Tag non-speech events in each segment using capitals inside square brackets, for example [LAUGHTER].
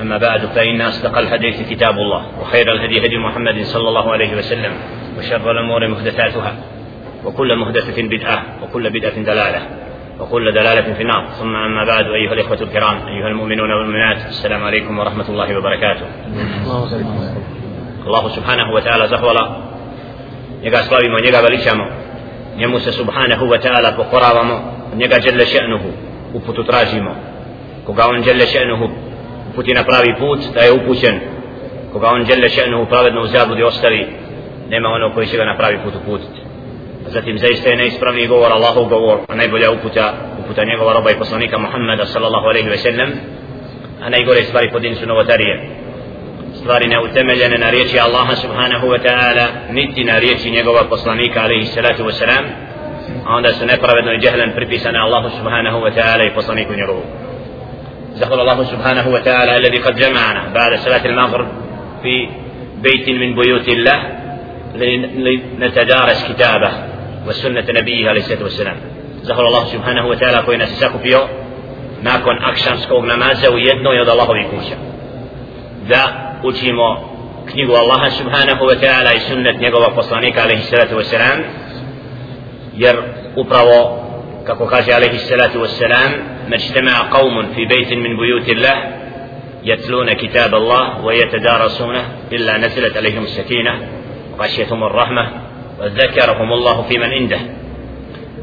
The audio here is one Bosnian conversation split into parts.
أما بعد فإن أصدق الحديث كتاب الله وخير الهدي هدي محمد صلى الله عليه وسلم وشر الأمور محدثاتها وكل محدثة بدعة وكل بدعة دلالة وكل دلالة في النار. ثم أما بعد أيها الإخوة الكرام أيها المؤمنون والمؤمنات السلام عليكم ورحمة الله وبركاته. الله سبحانه وتعالى زهولا njega slavimo, njega veličamo njemu se subhanahu wa ta'ala pokoravamo njega djelle še'nuhu uputu tražimo. Koga uputi na pravi put da je upućen. Koga on djelle še'nu pravedno u zabludi ostavi nema ono koji će ga na pravi put uputiti. Zatim zaista je neispravni govor Allahov govor a najbolja uputa uputa njegova roba i poslanika Muhammeda sallallahu alaihi ve sellem a najgore stvari po dinsu novotarije. Stvari neutemeljene na riječi Allaha subhanahu wa ta'ala niti na riječi njegova poslanika alaihi salatu wa salam a onda su nepravedno i djehlen pripisane Allahu subhanahu wa ta'ala i poslaniku njegovu. جزاكم الله سبحانه وتعالى الذي قد جمعنا بعد صلاة المغرب في بيت من بيوت الله لنتدارس كتابه وسنة نبيه عليه الصلاة والسلام جزاكم الله سبحانه وتعالى كوينة سكوبيو nakon akšamskog namaza u jednoj od Allahovih kuća. Da učimo knjigu Allaha subhanahu wa ta'ala i sunnet njegova poslanika alaihi salatu wa كقول عليه الصلاة والسلام ما اجتمع قوم في بيت من بيوت الله يتلون كتاب الله ويتدارسونه إلا نزلت عليهم السكينة وغشيتهم الرحمة وذكرهم الله في من عنده.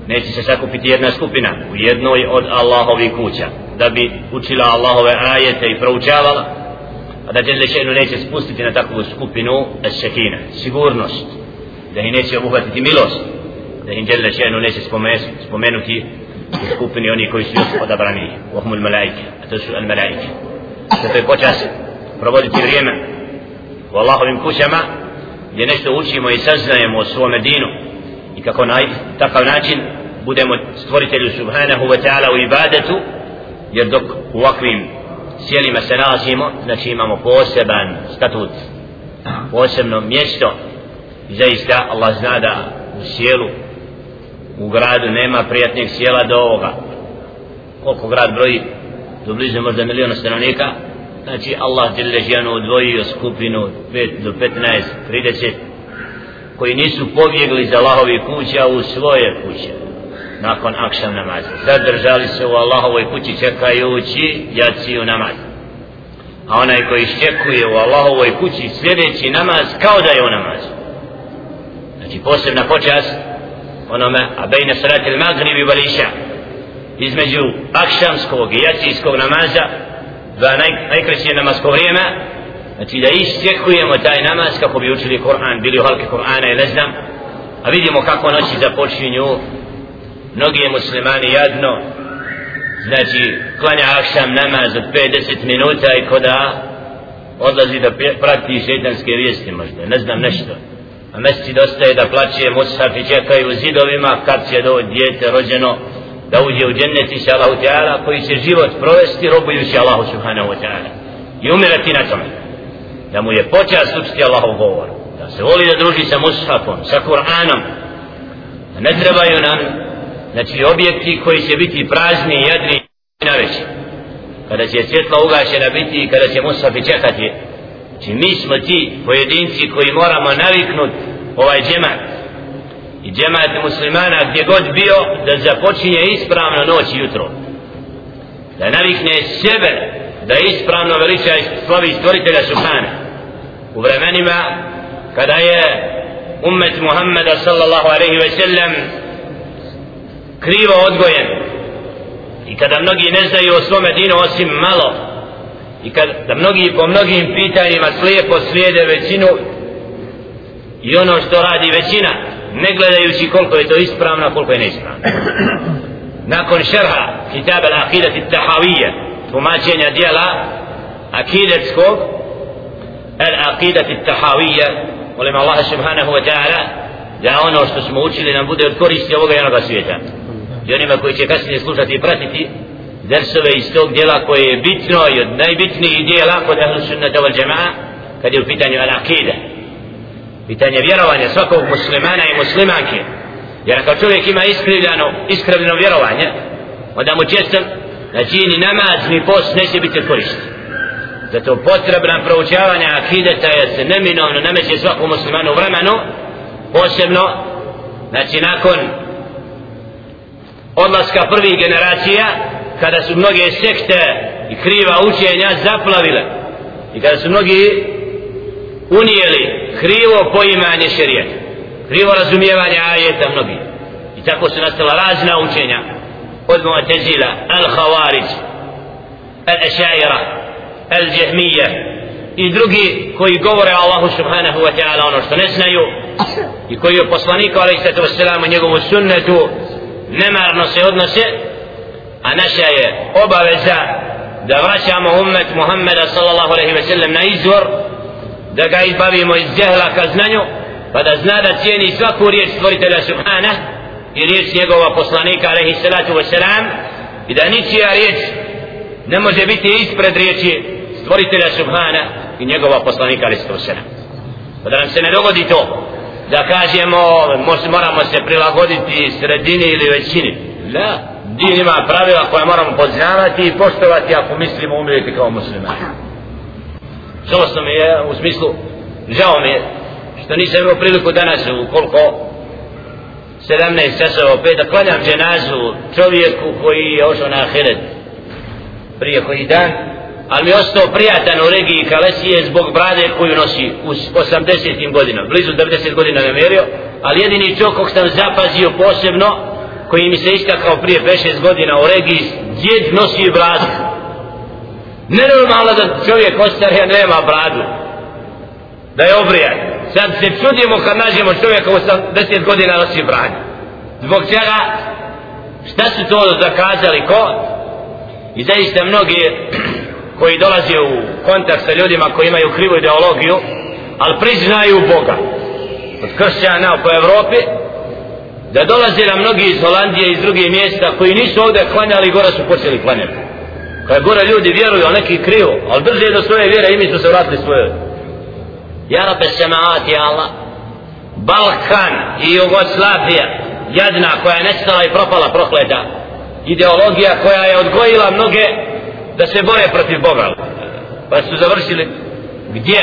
نيتي سساكو في تيرنا سكوبنا ويدنوي أد الله ويكوتا دبي أتلا الله وآية يفروجاوا هذا جل شأنه نيتي سبوستي تنتقو سكوبنا السكينة سيقورنوست دهي نيتي أبوها تتميلوست da ih Đele Še'nu neće spomenuti u skupini oni koji su još odabrani u ohmul malaike a to su al malaike zato je počas provoditi vrijeme u Allahovim kućama gdje nešto učimo i saznajemo o svome dinu i kako na takav način budemo stvoritelju subhanahu wa ta'ala u ibadetu jer dok u ovakvim sjelima se nalazimo, znači imamo poseban statut, posebno mjesto i zaista Allah zna da u sjelu, u gradu nema prijatnijeg sjela do ovoga. Koliko grad broji, do blizu možda miliona stanovnika, znači Allah Đeležijanu odvojio skupinu 5 do 15, 30, koji nisu pobjegli za Allahovi kuća u svoje kuće nakon akšam namaza. Zadržali se u Allahovoj kući čekajući jaciju namaz. A onaj koji iščekuje u Allahovoj kući sljedeći namaz kao da je u namazu. Znači posebna počast onome a bejne salati il magribi wal iša između akšamskog i jacijskog namaza dva naj, najkraće namasko vrijeme znači da iščekujemo taj namaz kako bi učili Kur'an bili u halke Kur'ana i ne znam a vidimo kako noći započinju mnogi muslimani jadno znači klanja akšam namaz od 50 minuta i koda odlazi da prati šeitanske vijesti možda, ne znam nešto a mesti ostaje da plaće musafi čekaju zidovima kad će do djete rođeno da uđe u džennet iša Allahu Teala koji će život provesti robujući Allahu Subhanahu Wa Teala i umirati na tome. Da mu je počast učiti Allahov govor. Da se voli da druži sa mushafom sa Kur'anom. Ne trebaju nam znači objekti koji će biti prazni i jedni na veći kada će svjetla ugašena biti i kada će musafi čekati znači mi smo ti pojedinci koji moramo naviknut ovaj džemat. I džemat muslimana gdje god bio da započinje ispravno noć i jutro. Da navikne sebe da ispravno veliča i slavi stvoritelja Subhana. U vremenima kada je ummet Muhammeda sallallahu alaihi ve sellem krivo odgojen i kada mnogi ne znaju o svome dinu osim malo i kada mnogi po mnogim pitanjima slijepo slijede većinu i ono što radi većina ne gledajući koliko je to ispravno koliko je neispravno. [COUGHS] Nakon šerha kitab al-akidati tahavije tumačenja dijela akidetskog al-aqidat tahawiyya molim Allah subhanahu wa ta'ala da ono što smo učili nam bude od koristi ovoga i onoga svijeta. I onima koji će kasnije slušati i pratiti dersove iz tog dijela koje je bitno i od najbitnijih dijela kod ahlu sunnata wal jama'a kad je u pitanju al-aqida pitanje vjerovanja svakog muslimana i muslimanke. Jer ako čovjek ima iskrivljeno iskrivljeno vjerovanje onda mu često da čini namaz ni post neće biti koristi. Zato potrebna proučavanja akideta je se neminovno nameće svakom muslimanu vremenu posebno znači nakon odlaska prvih generacija kada su mnoge sekte i kriva učenja zaplavile i kada su mnogi unijeli krivo poimanje šerijeta krivo razumijevanje ajeta mnogi i tako su nastala razna učenja od Mu'tazila, Al-Khawarij, Al-Ashaira, Al-Jahmija i drugi koji govore Allahu subhanahu wa ta'ala ono što ne znaju i koji je poslaniku alaihi sallatu wassalamu njegovu sunnetu nemarno se odnose a naša je obaveza da vraćamo ummet Muhammeda sallallahu alaihi ve sellem na izvor da ga izbavimo iz djehla ka znanju pa da zna da cijeni svaku riječ stvoritelja Subhana i riječ njegova poslanika alaihi salatu wasalam i da ničija riječ ne može biti ispred riječi stvoritelja subhana i njegova poslanika alaihi salatu wasalam pa da nam se ne dogodi to da kažemo moramo se prilagoditi sredini ili većini. La din ima pravila koja moramo poznavati i poštovati ako mislimo umrijeti kao muslimani žalostno mi je u smislu žao mi je što nisam imao priliku danas u koliko 17 časova opet da klanjam dženazu čovjeku koji je ošao na ahiret prije koji dan ali mi je ostao prijatan u regiji Kalesije zbog brade koju nosi u 80. godina blizu 90 godina ne mjerio ali jedini čovjek kog sam zapazio posebno koji mi se istakao prije 5-6 godina u regiji djed nosi bradu nenormalno da čovjek ostarija nema bradu. Da je obrijan sad se čudimo kad nađemo čovjeka u 10 godina nosi bradu. zbog čega? Šta su to zakazali ko? I zaista mnogi koji dolaze u kontakt sa ljudima koji imaju krivu ideologiju ali priznaju Boga. Od kršćana po Evropi da dolaze na mnogi iz Holandije iz drugih mjesta koji nisu ovdje klanjali gore su počeli klanjati. Kada gore ljudi vjeruju a neki krivo ali drže do svoje vjere i mi su se vratili svoje Ja Rabbe Semaat, Allah Balkan i Jugoslavija jadna koja je nestala i propala prokleta ideologija koja je odgojila mnoge da se bore protiv Boga. Pa su završili gdje?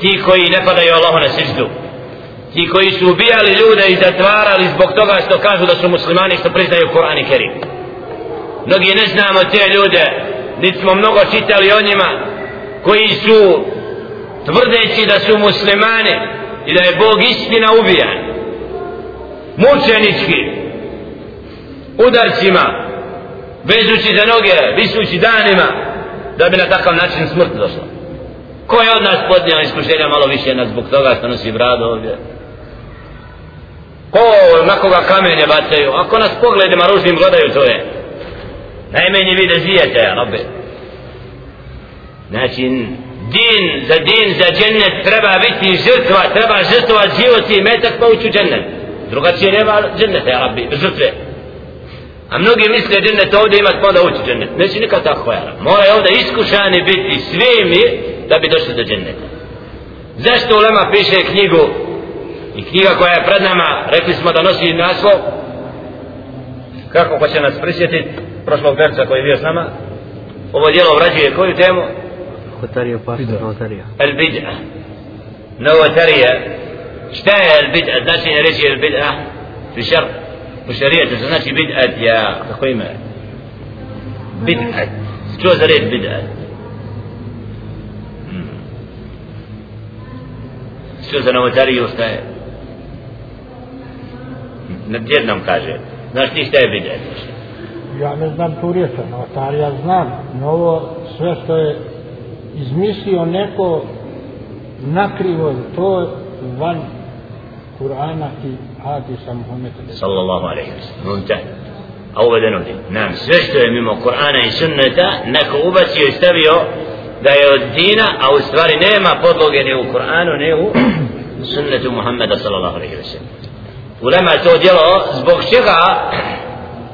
Ti koji ne padaju Allahu na srđu ti koji su ubijali ljude i zatvarali zbog toga što kažu da su muslimani što priznaju Koran i Kerim. Mnogi ne znamo te ljude niti smo mnogo čitali o njima koji su tvrdeći da su muslimani i da je Bog istina ubijan. Mučenički udarcima vezući za noge visući danima da bi na takav način smrt došla ko je od nas podnijela iskušenja malo više nas zbog toga što nosi brado ovdje? Ko na koga kamenje bacaju? Ako nas pogledima ružnim gledaju to je. Najmenji vide zijete robe znači din za din za džennet treba biti žrtva treba žrtva život i metak pa ući u džennet. Drugačije nema dženneta ja rabbi žrtve. A mnogi misle džennet ovdje imat pa onda ući džennet. Neće nikad tako ja mora ovdje iskušani biti svimi da bi došli do dženneta. Zašto ulema piše knjigu i knjiga koja je pred nama rekli smo da nosi naslov kako ko će nas prisjetiti prošlog verca koji je bio s nama ovo dijelo obrađuje koju temu novotarija pastor novotarija el bid'a novotarija šta je el bid'a znači ne reći el bid'a fi šar u šarijetu to znači bid'a ja kako ima bid'a što za reći bid'a što za novotariju šta je jednom kaže znaš ti šta je bid'a ja ne znam tu riječ, novotarija znam, novo sve što je izmislio neko nakrivo to van Kur'ana i hadisa Muhammeda. Sallallahu alaihi wa sallam. Muntah a uvedeno ti nam sve što je mimo Kur'ana i sunneta neko ubacio i stavio da je od dina a u stvari nema podloge ni u Kur'anu ni u [CLEARS THROAT] sunnetu Muhammeda sallallahu alaihi wa sallam ulema to djelo zbog čega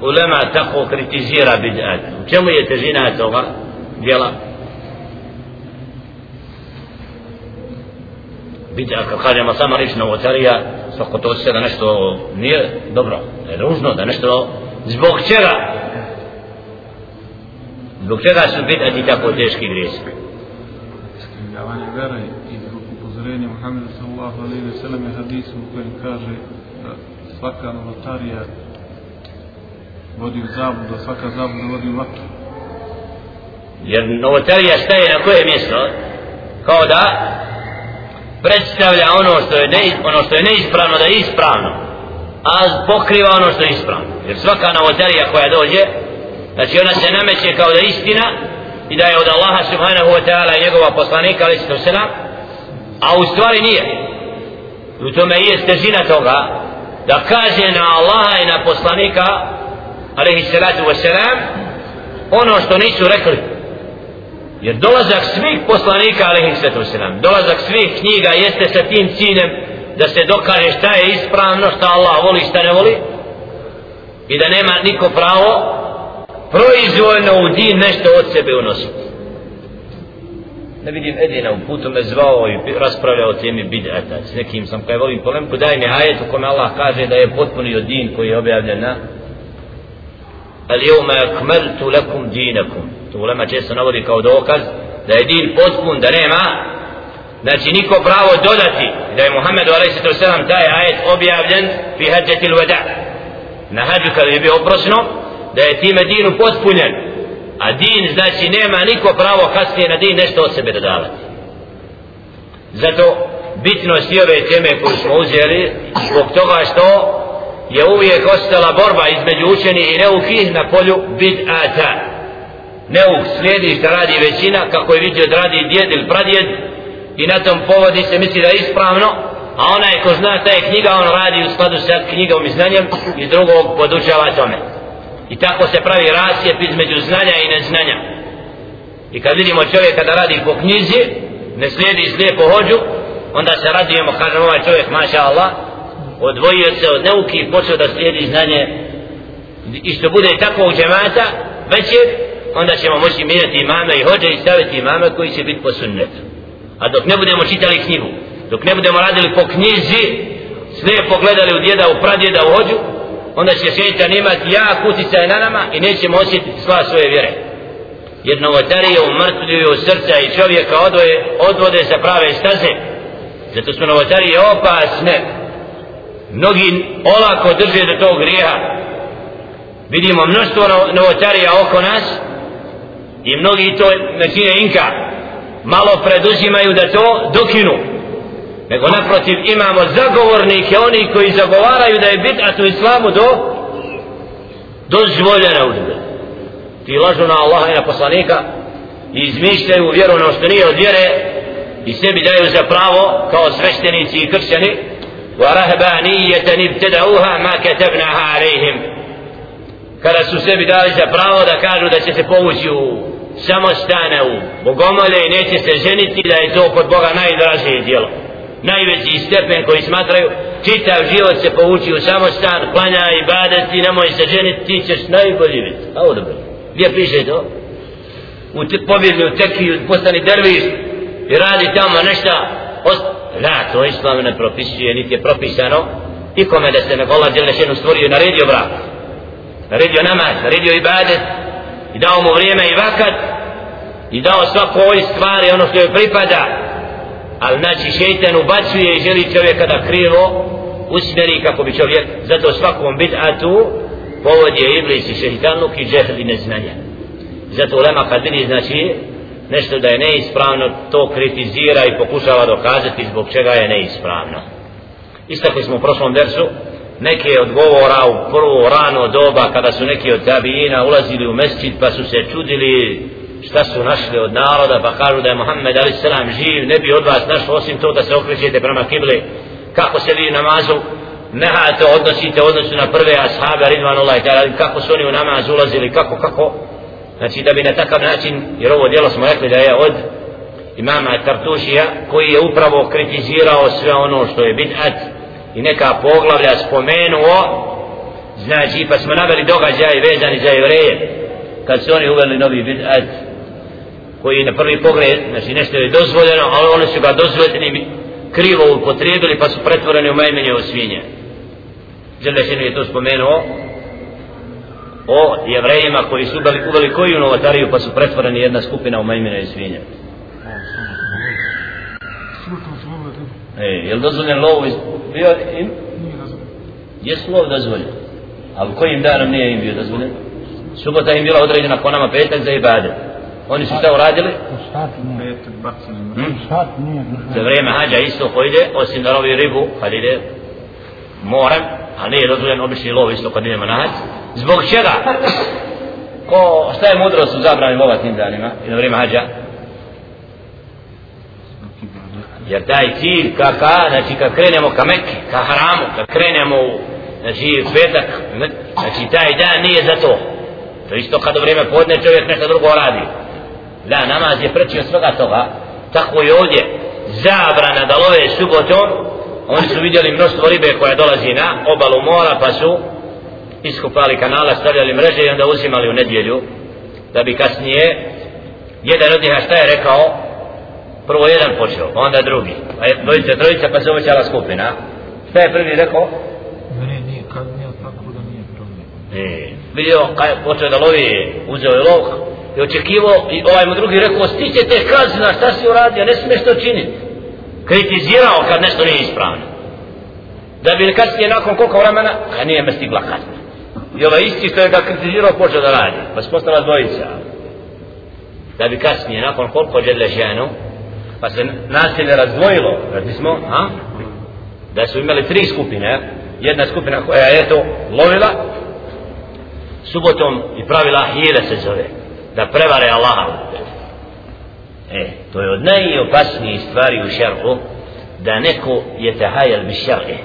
ulema tako kritizira bid'at? U čemu je težina toga djela? Bid'at kad kažemo sama riječ novotarija svako to se da nešto nije dobro da je ružno da nešto zbog čega? Zbog čega su bid'ati tako teški grijesi? Skrivljavanje vere i upozorenje Muhammedu sallallahu alaihi ve sellem je hadisu u kojem kaže svaka novotarija vodi u zabudu, a svaka zabuda vodi u vatru. Jer novotarija staje na koje mjesto? Kao da predstavlja ono što je, ne, ono što je neispravno da je ispravno, a pokriva ono što je ispravno. Jer svaka novotarija koja dođe, znači ona se nameće kao da je istina i da je od Allaha subhanahu wa ta'ala i njegova poslanika, ali se a u stvari nije. I u tome je težina toga da kaže na Allaha i na poslanika alaihi salatu wasalam ono što nisu rekli. Jer dolazak svih poslanika alaihi salatu wasalam dolazak svih knjiga jeste sa tim ciljem da se dokaže šta je ispravno šta Allah voli šta ne voli i da nema niko pravo proizvoljno u din nešto od sebe unositi ne vidim Edina, u putu me zvao i raspravljao o temi bid'ata. S nekim sam kaj volim polemku, daj mi ajet u kome Allah kaže da je potpuni od din koji je objavljen na Al jevma akmeltu lakum dinakum. To ulema često navodi kao dokaz da je din potpun, da nema znači niko pravo dodati da je Muhammedu a.s. taj ajet objavljen fi hađetil vada. Na hađu kada je bio oprosno da je time dinu potpunjen a din znači nema niko pravo kasnije na din nešto od sebe dodavati zato bitnost i ove teme koju smo uzeli zbog toga što je uvijek ostala borba između učeni i neukih na polju bid'ata. Neuk slijedi što radi većina, kako je vidio da radi djed ili pradjed, i na tom povodi se misli da je ispravno, a onaj ko zna ta je knjiga, on radi u skladu sa knjigom i znanjem i drugog podučava tome. I tako se pravi rasjep između znanja i neznanja. I kad vidimo čovjeka da radi po knjizi, ne slijedi slijepo hođu, onda se radujemo, kažemo ovaj čovjek, maša Allah, odvojio se od neuki i počeo da slijedi znanje i što bude tako u džemata večer onda ćemo moći mijenjati imame i hođe i staviti imame koji će biti po sunnetu a dok ne budemo čitali knjigu dok ne budemo radili po knjizi sve pogledali u djeda, u pradjeda, u hođu onda će šeitan imati jak uticaj na nama i nećemo osjetiti sva svoje vjere. Jer novotarije umrtljuju srca i čovjeka odvoje, odvode sa prave staze. Zato su novotarije opasne. Mnogi olako drže do tog grijeha. Vidimo mnoštvo novotarija oko nas i mnogi to načine inka malo preduzimaju da to dokinu nego naprotiv imamo zagovornike oni koji zagovaraju da je bit a to islamu do dozvoljena udbe ti lažu na Allaha i na poslanika i izmišljaju vjeru na što nije od vjere i sebi daju za pravo kao sveštenici i kršćani ورهبانية ابتدعوها ما كتبناها عليهم kada su sebi dali za pravo da kažu da će se povući u samostane u bogomole i neće se ženiti da je to kod Boga najdražije dijelo najveći stepen koji smatraju čitav život se povući u samostan klanja i badati nemoj se ženiti ti ćeš najbolji biti. A ovo dobro. Gdje piše to? U pobjedni u tekiju postani derviš i radi tamo nešto La, to islam ne propisuje, niti je propisano. Ikome da se na Allah djelne stvorio i naredio brak. Naredio namaz, naredio ibadet. I dao mu vrijeme i vakat. I dao svako ovoj stvari ono što je pripada. Ali znači šeitan ubacuje i želi čovjeka da krivo usmeri kako bi čovjek zato svakom bid'atu povod je iblis i šeitanluk i džehl i neznanja. Zato ulema kad vidi znači nešto da je neispravno, to kritizira i pokušava dokazati zbog čega je neispravno. Istakli smo u prošlom versu neke odgovora u prvo rano doba kada su neki od tabijina ulazili u mesčit pa su se čudili šta su našli od naroda pa kažu da je Muhammed a.s. živ ne bi od vas našlo osim to da se okrećete prema kibli. Kako se vi namazu nehate odnosite odnosu na prve ashabe ridvanullah kako su oni u namaz ulazili kako kako? Znači da bi na takav način jer ovo djelo smo rekli da je od imama Tartušija koji je upravo kritizirao sve ono što je bid'at i neka poglavlja spomenuo. Znači pa smo naveli događaj vezani za jevreje. Kad su oni uveli novi bid'at koji na prvi pogled znači nešto je dozvoljeno ali oni su ga dozvoljeni krivo upotrijebili pa su pretvoreni u majmenje u svinje Želešinu je to spomenuo o jevrejima koji su ubali, uveli koju novatariju pa su pretvoreni jedna skupina u majmine i svinje E, je li dozvoljen lov iz... bio im? Jes lov dozvoljen? Ali kojim danom nije im bio dozvoljen? Subota im bila određena po nama petak za ibadet. Oni su šta uradili? Hmm? Za vrijeme hađa isto ko ide, osim da lovi ribu, kad ide morem, a nije dozvoljen obični lov isto kad idemo na hađ. Zbog čega? Ko, šta je mudrost u zabrani lova tim danima i na vrijeme hađa? jer taj cilj ka, ka znači kad krenemo ka Mekke, ka haramu, kad krenemo u znači petak, znači taj dan nije za to. To isto kad u vrijeme podne čovjek nešto drugo radi. Da, namaz je preći od svega toga, tako i ovdje zabrana da love subotom, oni su vidjeli mnoštvo ribe koja dolazi na obalu mora, pa su iskupali kanala, stavljali mreže i onda uzimali u nedjelju, da bi kasnije jedan od njih šta je rekao, prvo jedan počeo, pa onda drugi, pa je dvojica, trojica, pa se uvećala skupina. Šta je prvi rekao? Ne, nije, kad nije tako da nije problem. E, vidio, kad je počeo da lovi, uzeo je lov, i očekivao, i ovaj mu drugi rekao, stiće te kazna, šta si uradio, ne smiješ to činiti. Kritizirao kad nešto nije ispravno. Da bi kasnije nakon koliko vremena, kad nije me stigla kazna. I ovaj isti što je ga kritizirao počeo da radi, pa se postala dvojica. Da bi kasnije, nakon koliko žele ženu, pa se nasilje razdvojilo rekli smo a? da su imali tri skupine jedna skupina koja je to lovila subotom i pravila hile se zove da prevare Allaha e, to je od najopasnijih stvari u šerhu da neko je tehajel bi šerhe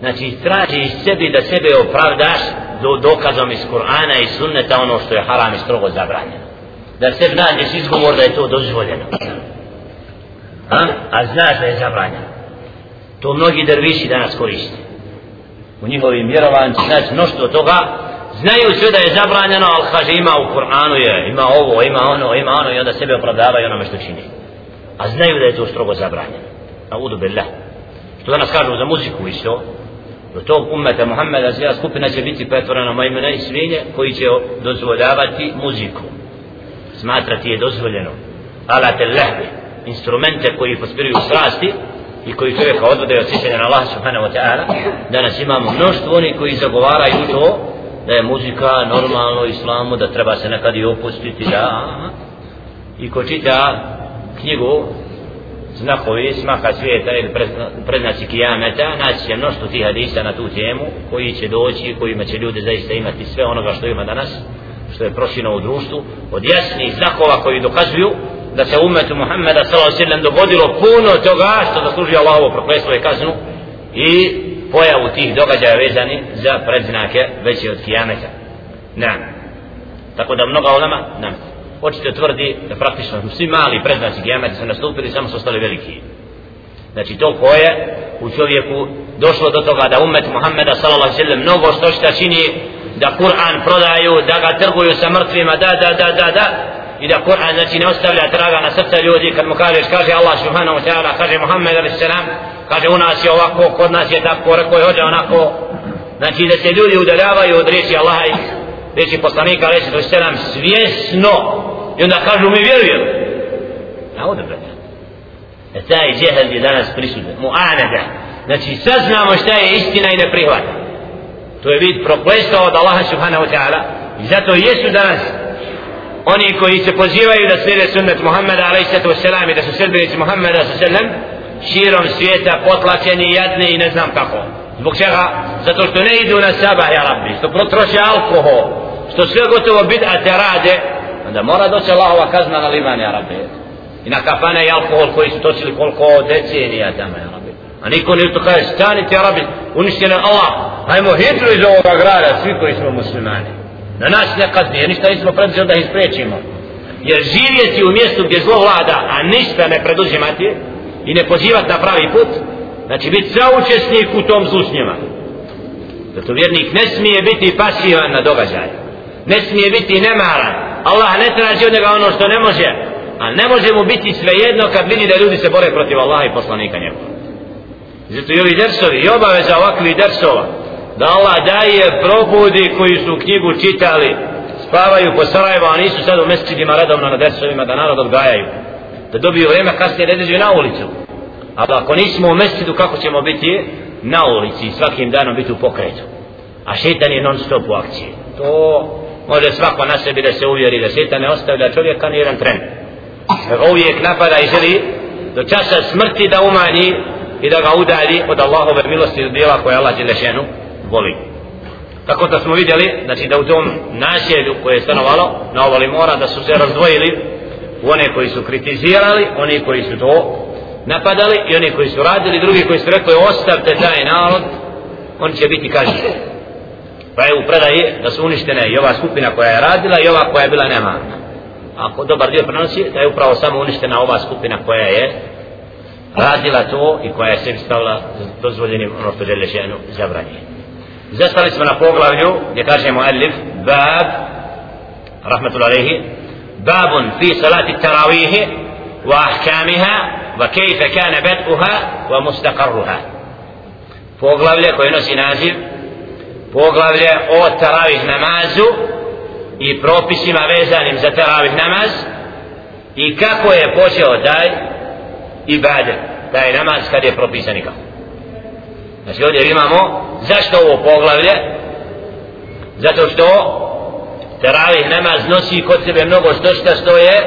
znači traži iz sebi da sebe opravdaš do dokazom iz Kur'ana i sunneta ono što je haram i strogo zabranjeno. Da se nađeš izgovor da je to dozvoljeno. A, a znaš da je zabranjeno. To mnogi derviši danas koriste. U njihovim vjerovanci znači mnoštvo toga znaju sve da je zabranjeno ali kaže ima u Kur'anu je ima ovo, ima ono, ima ono i onda sebe opravdavaju onome što čini. A znaju da je to strogo zabranjeno. A udu billah. Što danas kažu za muziku isto do tog ummeta Muhammeda sva skupina će biti pretvorena majmuna i svinje koji će dozvoljavati muziku. Smatrati je dozvoljeno. Alate lehve instrumente koji pospiruju strasti i koji čovjeka odvode od sjećanja na Allah subhanahu wa ta'ala. Danas imamo mnoštvo onih koji zagovaraju to da je muzika normalno islamu da treba se nekad i opustiti da i ko čita knjigu znakovi smaka svijeta ili prednaci kijameta naći će mnoštvo tih hadisa na tu temu koji će doći kojima će ljudi zaista imati sve onoga što ima danas što je prošino u društvu od jasnih znakova koji dokazuju da se umetu Muhammeda s.a.v. dogodilo puno toga što zaslužuje Allahovo proklestvo i kaznu i pojavu tih događaja vezani za predznake veće od kijameta. Na. Tako da mnoga ulema, na. očito tvrdi da praktično svi mali predznaci kijameta su nastupili, samo su ostali veliki. Znači to koje u čovjeku došlo do toga da umet Muhammeda s.a.v. mnogo što šta čini da Kur'an prodaju, da ga trguju sa mrtvima, da, da, da, da, da, i da Kur'an znači ne ostavlja traga na srca ljudi kad mu kažeš kaže Allah subhanahu wa ta'ala kaže Muhammed sallam kaže u nas je ovako kod nas je tako rekao je hođa onako. Znači da se ljudi udaljavaju od reči Allaha i reči poslanika a.s. svjesno. I onda kažu mi vjerujem na ovdje brate e taj džehel je danas prisutan. Mu'anada. Znači saznamo šta je istina i ne prihvata. To je vid proklestao od Allaha subhanahu wa ta'ala. I zato jesu danas oni koji se pozivaju da slijede sunnet Muhammeda alaihissalatu wassalam i da su sredbenici Muhammeda sallam širom svijeta potlačeni jadni i ne znam kako. Zbog čega? zato što ne idu na sabah ja rabbi što protroše alkohol što sve gotovo bid'ate rade onda mora doći Allahova kazna na liman ja rabbi. I na kafane i alkohol koji su točili koliko decenija tamo ja rabbi. A niko ne to kaže stanite ja rabbi uništene Allah. Hajmo hitru iz ovoga grada svi koji smo muslimani. Na nas ne kazni, jer ništa nismo predviđali da ih sprečimo jer živjeti u mjestu gdje zlo vlada a ništa ne preduzimati i ne pozivati na pravi put. Znači biti saučesnik u tom zlu s njima zato vjernik ne smije biti pasivan na događaj. Ne smije biti nemaran. Allah ne traži od njega ono što ne može. A ne može mu biti svejedno kad vidi da ljudi se bore protiv Allaha i poslanika njega zato i ovi dersovi i obaveza ovakvih dersova da Allah daje probudi koji su knjigu čitali spavaju po Sarajevo a nisu sad u mesečidima redovno na dersovima da narod odgajaju da dobiju vreme kasnije da izađu na ulicu. Ali ako nismo u mesecidu kako ćemo biti? Na ulici i svakim danom biti u pokretu. A šetan je non stop u akciji. To može svako na sebi da se uvjeri da šetan ne ostavlja čovjeka ni jedan tren. Uvijek napada i želi do časa smrti da umanji i da ga udalji od Allahove milosti i djela koje Allah Đelešenu voli. Tako da smo vidjeli znači da u tom nasjelju koje je stanovalo na ovali mora da su se razdvojili one koji su kritizirali oni koji su to napadali i oni koji su radili drugi koji su rekli ostavte taj narod on će biti kažnjen pa je u predaji da su uništene i ova skupina koja je radila i ova koja je bila nema ako dobar dio prenosi da je upravo samo uništena ova skupina koja je radila to i koja je sebi stavila dozvoljenim ono što žele ženu zabranje. zastali smo na poglavlju gdje kažemo alif bab Rahmetul Alehi, babun fi salati التراويح wa وكيف wa بدؤها ومستقرها bed'uha wa mustaqarruha. Poglavlje koje nosi naziv poglavlje o taravih namazu i propisima vezanim za teravih namaz i kako je počeo taj ibadet taj namaz kad je propisan i kako. Znači ovdje imamo zašto ovo poglavlje? Zato što teravih namaz nosi kod sebe mnogo što što je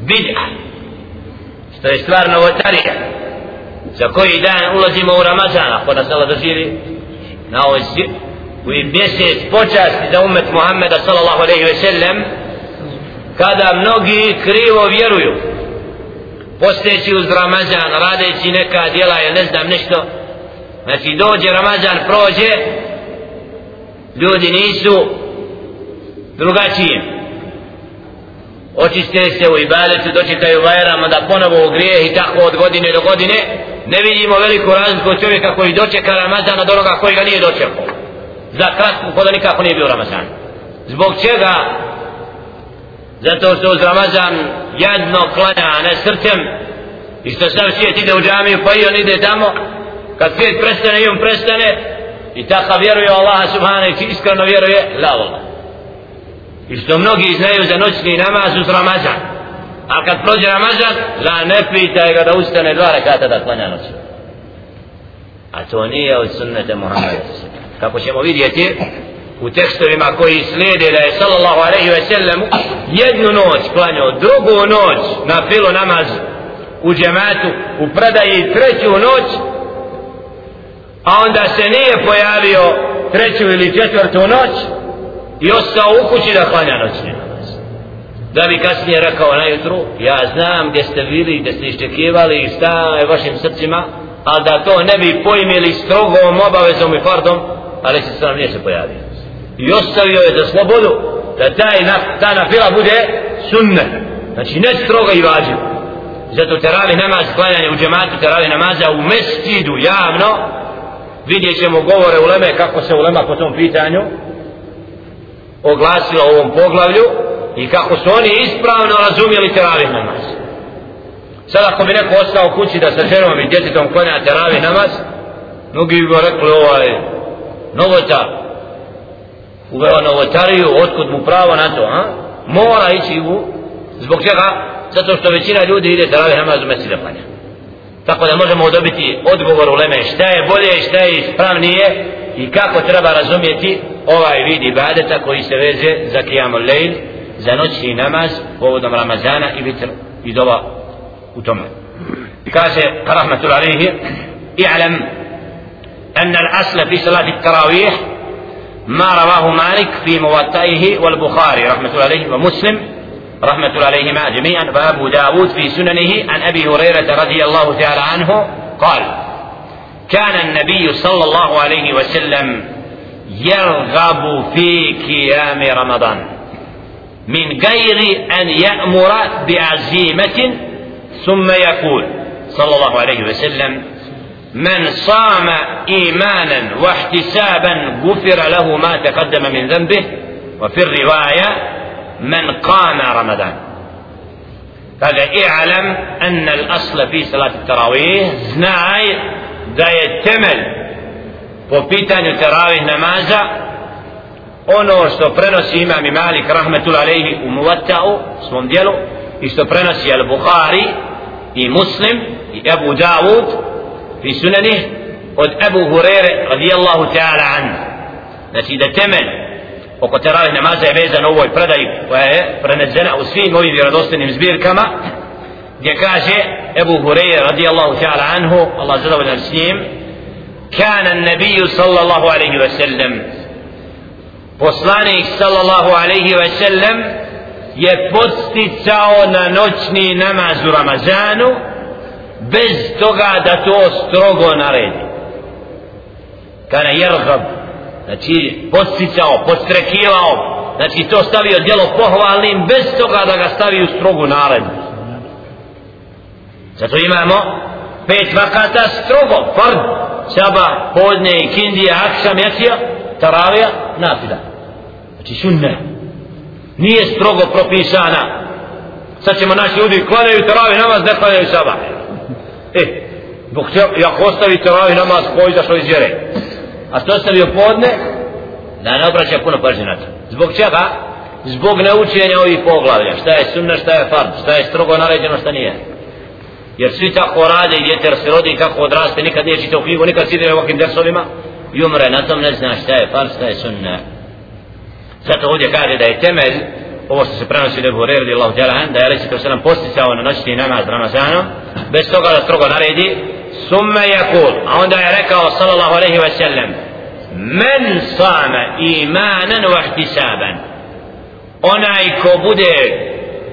bid'a što je stvar novotarija za koji dan ulazimo u Ramazan ako nas Allah doživi na ovoj svi u mjesec počasti za umet Muhammeda sallallahu alaihi ve sellem kada mnogi krivo vjeruju posteći uz Ramazan radeći neka djela ili ne znam nešto. Znači dođe Ramazan prođe ljudi nisu drugačije očiste se u ibadetu, dočekaju vajrama da ponovo u grijeh i tako od godine do godine, ne vidimo veliku razliku čovjeka koji dočeka Ramazan od onoga koji ga nije dočekao. Za kratku koda nikako nije bio Ramazan. Zbog čega? Zato što uz Ramazan jedno klanja, a ne srcem, i što sam svijet ide u džamiju, pa i on ide tamo, kad svijet prestane i on prestane, i tako vjeruje Allaha subhanahu i iskreno vjeruje, la Allah i što mnogi znaju za noćni namaz uz Ramazan. A kad prođe Ramazan la ne pitaj ga da ustane dva rekata da klanja noć a to nije od sunnete Muhammeda kako ćemo vidjeti u tekstovima koji slijede da je sallallahu alaihi ve sellemu jednu noć klanjao drugu noć na filu namaz u džematu u predaji treću noć a onda se nije pojavio treću ili četvrtu noć i ostao u kući da klanja noćni namaz. Da bi kasnije rekao na jutru ja znam gdje ste bili gdje ste iščekivali i šta je vašim srcima ali da to ne bi pojmili strogom obavezom i fardom ali se sam nije se pojavio. I ostavio je za slobodu da taj na, ta nafila bude sunne znači ne strogo i vađiv zato teravi namaz klanjanje u džematu teravi namaza u mestidu javno vidjet ćemo govore u leme kako se ulema po tom pitanju oglasila u ovom poglavlju i kako su oni ispravno razumjeli teravih namaz. Sad ako bi neko ostao kući da sa ženom i djetetom konja teravih namaz, mnogi bi rekli ovaj novotar, uveo novotariju, otkud mu pravo na to, a? mora ići u, zbog čega? Zato što većina ljudi ide teravih namaz u mesile klanja. Tako da možemo dobiti odgovor u Leme šta je bolje, šta je ispravnije i kako treba razumjeti ovaj vid ibadeta koji se veže za kijamu lejl, za noćni namaz povodom Ramazana i vitr i dova u tome. Kaže, rahmatul alihi, i'lam أن الأصل في صلاة التراويح ما رواه مالك في موطئه والبخاري رحمة الله عليه ومسلم رحمة الله عليهما جميعا وأبو داود في سننه عن أبي هريرة رضي الله تعالى عنه قال كان النبي صلى الله عليه وسلم يرغب في قيام رمضان. من غير أن يأمر بعزيمة ثم يقول صلى الله عليه وسلم من صام إيمانا واحتسابا غفر له ما تقدم من ذنبه. وفي الرواية من قام رمضان. هذا اعلم أن الأصل في صلاة التراويح زناي je temelj po pitanju teravih namaza ono što prenosi imam i Malik rahmetul alejhi u Muwatta'u svom dijelu i što prenosi al Bukhari i Muslim i Abu Dawud fi sunanih od Abu Hurere radijallahu ta'ala an znači da temelj oko teravih namaza je vezan u ovoj predaji koja je prenedzena u svim ovim vjerodostanim zbirkama gdje kaže Ebu Hureyre radijallahu ta'ala anhu Allah zadovoljan s njim kana nabiju sallallahu alaihi wa sallam poslanik sallallahu alaihi wa sallam je podsticao na noćni namaz u Ramazanu bez toga da to strogo naredi kana jergab znači podsticao, podstrekivao znači to stavio djelo pohvalnim bez toga da ga stavi u strogu naredbu Zato imamo pet vakata strogo, fard, saba, podne, kindija, akšam, jacija, taravija, nafila. Znači sunne. Nije strogo propisana. Sad ćemo naši ljudi klanjaju taravih namaz, ne klanjaju saba. E, dok će, ako ostavi taravih namaz, ko izašao iz vjere. A što ostavio podne, da ne obraća puno pažnje na to. Zbog čega? Zbog naučenja ovih poglavlja. Šta je sunna, šta je fard, šta je strogo naređeno, šta nije jer svi tako rade i djeter se rodi kako odraste nikad nije čitao knjigu nikad sidi na ovakvim dersovima i umre na tom ne zna šta je far šta je sunna. Zato ovdje kaže da je temelj ovo što se prenosi da Horer radi Allah djelahan da je reći to se nam posticao na noćni namaz Ramazanom bez toga da strogo naredi summe yakul a onda je rekao sallallahu alaihi wa sallam men sama imanan wa ihtisaban onaj ko bude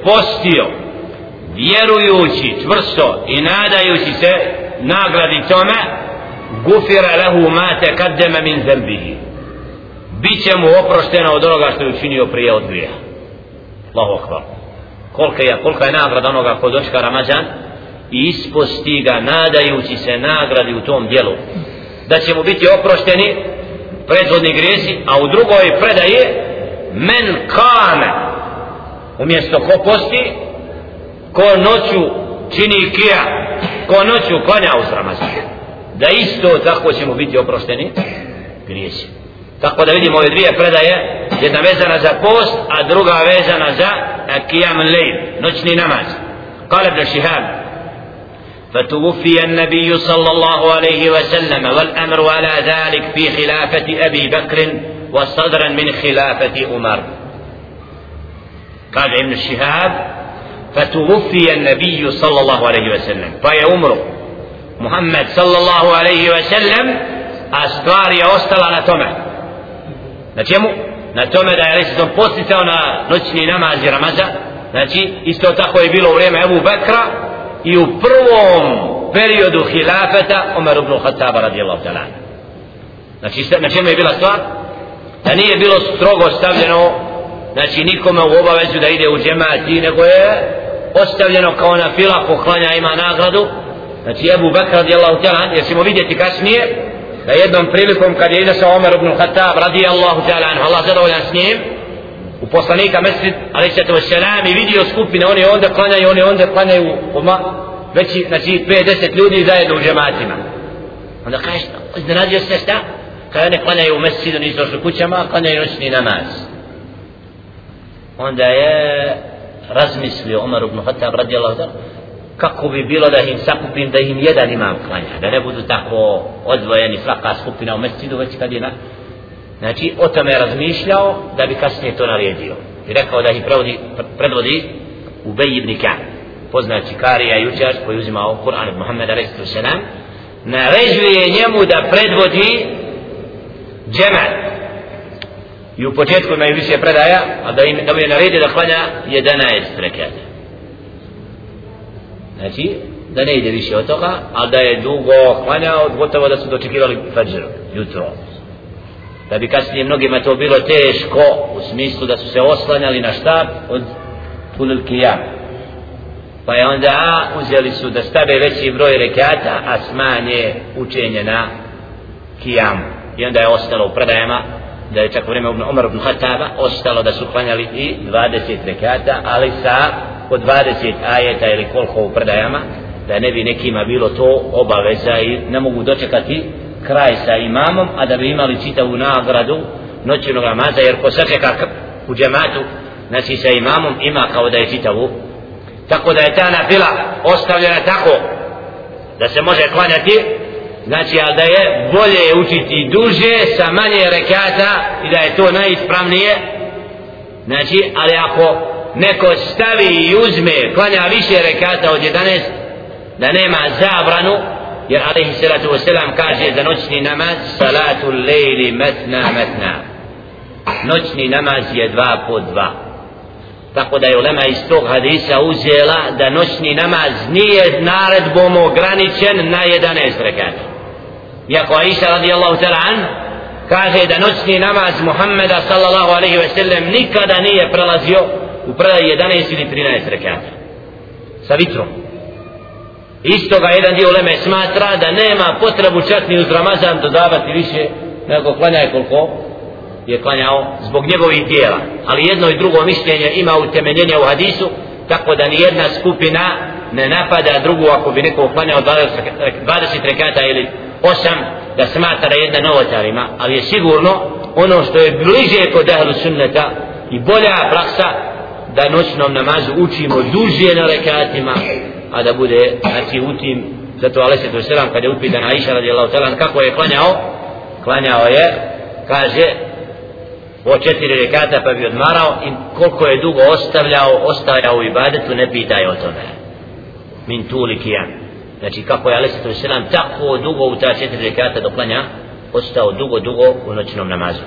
postio vjerujući čvrsto i nadajući se nagradi tome gufira lehu ma te kaddeme min zembihi. Bit će mu oprošteno od onoga što je učinio prije od grija. Allahu akbar. Kolika je, kolika je nagrada onoga ko dočka Ramazan? I isposti ga nadajući se nagradi u tom dijelu. Da će mu biti oprošteni predvodni grijesi a u drugoj predaje men kame umjesto ko posti ko noću čini kija ko noću klanja u Ramazan da isto tako ćemo biti oprošteni grijesi tako da vidimo ove dvije predaje jedna vezana za post a druga vezana za kijam lejl noćni namaz قال ابن شهاب فتوفي النبي صلى الله عليه وسلم والأمر على ذلك في خلافة أبي بكر وصدرا من خلافة عمر قال ابن الشهاب فتوفي النبي صلى الله عليه وسلم فهي عمره محمد صلى الله عليه وسلم أستوار يوصل na tome na čemu? na tome da je reći posticao na noćni namaz i ramaza znači isto tako je bilo u vrijeme Ebu Bekra i u prvom periodu hilafeta Omer ibn Khattaba radijallahu ta'ala znači na čemu je bila stvar da nije bilo strogo stavljeno znači nikome u obavezu da ide u džemati nego je ostavljeno kao na fila poklanja ima nagradu. Znači Ebu Bekr radijallahu ta'ala jer ćemo vidjeti kasnije da jednom prilikom kad je izašao Omer ibn Khattab radijallahu ta'ala Allah zadovoljan s njim u poslanika mesrid ali će to selam i vidio skupine oni onda klanjaju oni onda klanjaju oma veći znači 50 ljudi zajedno u džematima. Onda kažeš iznenadio se šta? Kada ne klanjaju u mesridu nisu u kućama klanjaju noćni namaz. Onda je razmislio Omar ibn Khattab radijallahu ta'ala kako bi bilo da im sakupim da im jedan imam klanja da ne budu tako odvojeni svaka skupina u mesecidu već kad je na znači o tome je razmišljao da bi kasnije to naredio i rekao da ih prevodi, predvodi Ubej ibn Ka'b poznaći Karija i koji uzimao Kur'an od Muhammeda a.s. naređuje njemu da predvodi džemat i u početku imaju više predaja a da, im, da mu je naredio da klanja 11 rekata znači da ne ide više od toga a da je dugo klanjao gotovo da su dočekivali fajr jutro. Da bi kasnije mnogima to bilo teško u smislu da su se oslanjali na štab od tulil kijam pa je onda uzeli su da stave veći broj rekata a smanje učenje na kijamu. i onda je ostalo u predajama da je čak u vreme Umar ibn Khattaba ostalo da su klanjali i 20 rekata ali sa po 20 ajeta ili koliko u predajama da ne bi nekima bilo to obaveza i ne mogu dočekati kraj sa imamom a da bi imali čitavu nagradu noćnog namaza jer ko sačeka u džematu znači sa imamom ima kao da je čitavu. Tako da je ta nafila ostavljena tako da se može klanjati znači ali da je bolje učiti duže sa manje rekata i da je to najispravnije znači ali ako neko stavi i uzme klanja više rekata od 11 da nema zabranu jer alaihi salatu wasalam kaže za noćni namaz salatu lejli metna metna. Noćni namaz je dva po dva. Tako da je ulema iz tog hadisa uzela da noćni namaz nije naredbom ograničen na 11 rekata iako Aisha radijallahu ta'ala an kaže da noćni namaz Muhammeda sallallahu alaihi ve sellem nikada nije prelazio u predaj 11 ili 13 rekata. Sa vitrom. Isto ga jedan dio uleme smatra da nema potrebu čak ni uz Ramazan dodavati više nego klanjaj koliko je klanjao zbog njegovih dijela. Ali jedno i drugo mišljenje ima utemeljenje u hadisu tako da ni jedna skupina ne napada drugu ako bi neko klanjao 20 rekata ili osam da smatra jedna novotarima ali je sigurno ono što je bliže kod ahlu sunneta i bolja praksa da noćnom namazu učimo duže na rekatima a da bude znači u tim zato Ali se to selam kad je upitan Aisha radijallahu ta'ala kako je klanjao klanjao je kaže o četiri rekata pa bi odmarao i koliko je dugo ostavljao ostavljao u ibadetu ne pitaj o tome. Min tuli kijan znači kako je Ali se to selam tako dugo u ta četiri rekata do klanja ostao dugo dugo u noćnom namazu.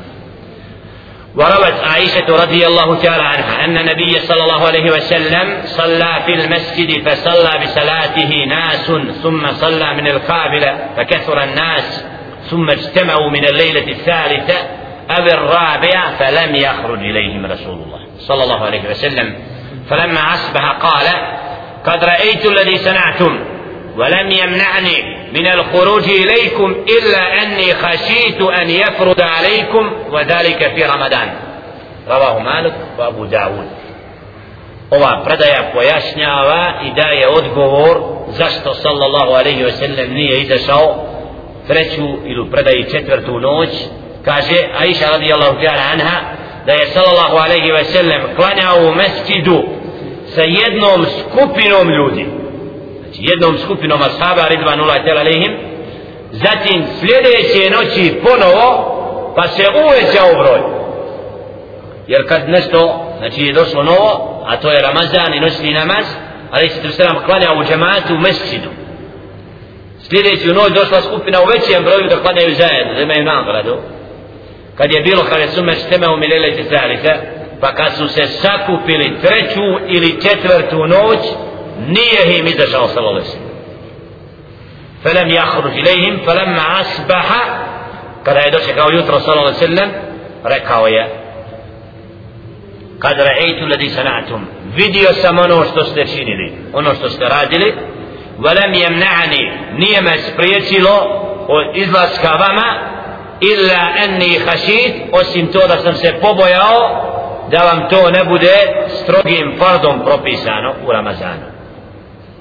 وروت عائشة رضي الله تعالى عنها أن النبي صلى الله عليه وسلم صلى في المسجد فصلى بصلاته ناس ثم صلى من القابلة فكثر الناس ثم اجتمعوا من الليلة الثالثة أو الرابعة فلم يخرج إليهم رسول الله صلى الله عليه وسلم فلما أصبح قال قد رأيت الذي صنعتم ولم يمنعني من الخروج إليكم إلا أني خشيت أن يفرض عليكم وذلك في رمضان رواه مالك وأبو داود ova predaja pojašnjava i daje odgovor zašto sallallahu alaihi ve sellem nije izašao treću ili predaji četvrtu noć kaže Aisha radijallahu ta'ala anha da je sallallahu alaihi ve sellem klanjao u mesčidu sa jednom skupinom ljudi znači jednom skupinom ashaba ridvanullah ta'ala lehim zatim sljedeće noći ponovo pa se uvećao broj. Jer kad nešto znači je došlo novo a to je Ramazan i noćni namaz ali se tu sram klanja u džematu u mesčidu. Sljedeću noć došla skupina u većem broju da klanjaju zajedno da imaju nagradu. Kad je bilo kada su meč u umilele te pa kad su se sakupili treću ili četvrtu noć نية مدرسة صلى الله عليه وسلم. فلم يخرج إليهم فلما أصبح قد عيدوش كاو يوتر صلى الله عليه وسلم ركاو يا قد رأيت الذي صنعتم. فيديو سمونو شتو ستشيني لي ونو شتو ولم يمنعني نيما سبريتي لو وإذلاس كاباما إلا أني خشيت وسمتو دستم سيبوبو ياو da vam to ne bude strogim fardom propisano.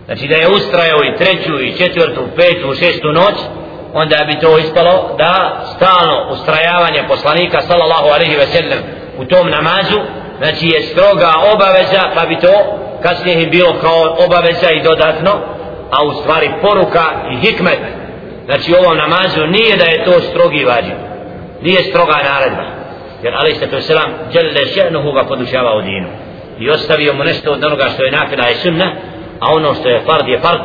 Znači da je ustrajao i treću i četvrtu, petu, šestu noć onda bi to ispalo da stalno ustrajavanje poslanika sallallahu alaihi ve sellem u tom namazu znači je stroga obaveza pa bi to kasnije im bilo kao obaveza i dodatno a u stvari poruka i hikmet. Znači u ovom namazu nije da je to strogi vađiv nije stroga naredba. Jer ali se to selam djelle še'nuhu ga podušava u dinu. I ostavio mu nešto od onoga što je nafila i sunna a ono što je fard je fard.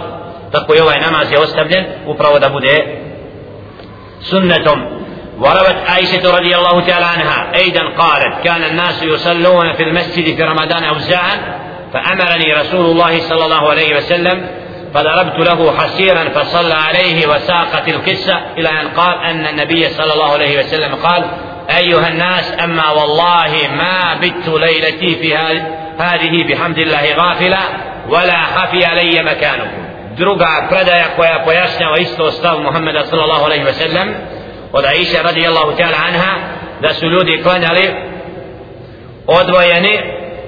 Tako i ovaj namaz je ostavljen upravo da bude sunnetom. وروت عائشة رضي الله تعالى عنها أيضا قالت كان الناس يصلون في المسجد في رمضان أوزاعا فأمرني رسول الله صلى الله عليه وسلم فضربت له حسيرا فصلى عليه وساقت القصة إلى أن قال أن النبي صلى الله عليه وسلم قال أيها الناس أما والله ما بت ليلتي في هذه بحمد الله غافلة ولا خفي علي مكانكم druga predaja koja pojašnjava isto stav Muhammeda sallallahu alaihi ve sellem od Aisha radijallahu ta'ala anha da su ljudi klanjali odvojeni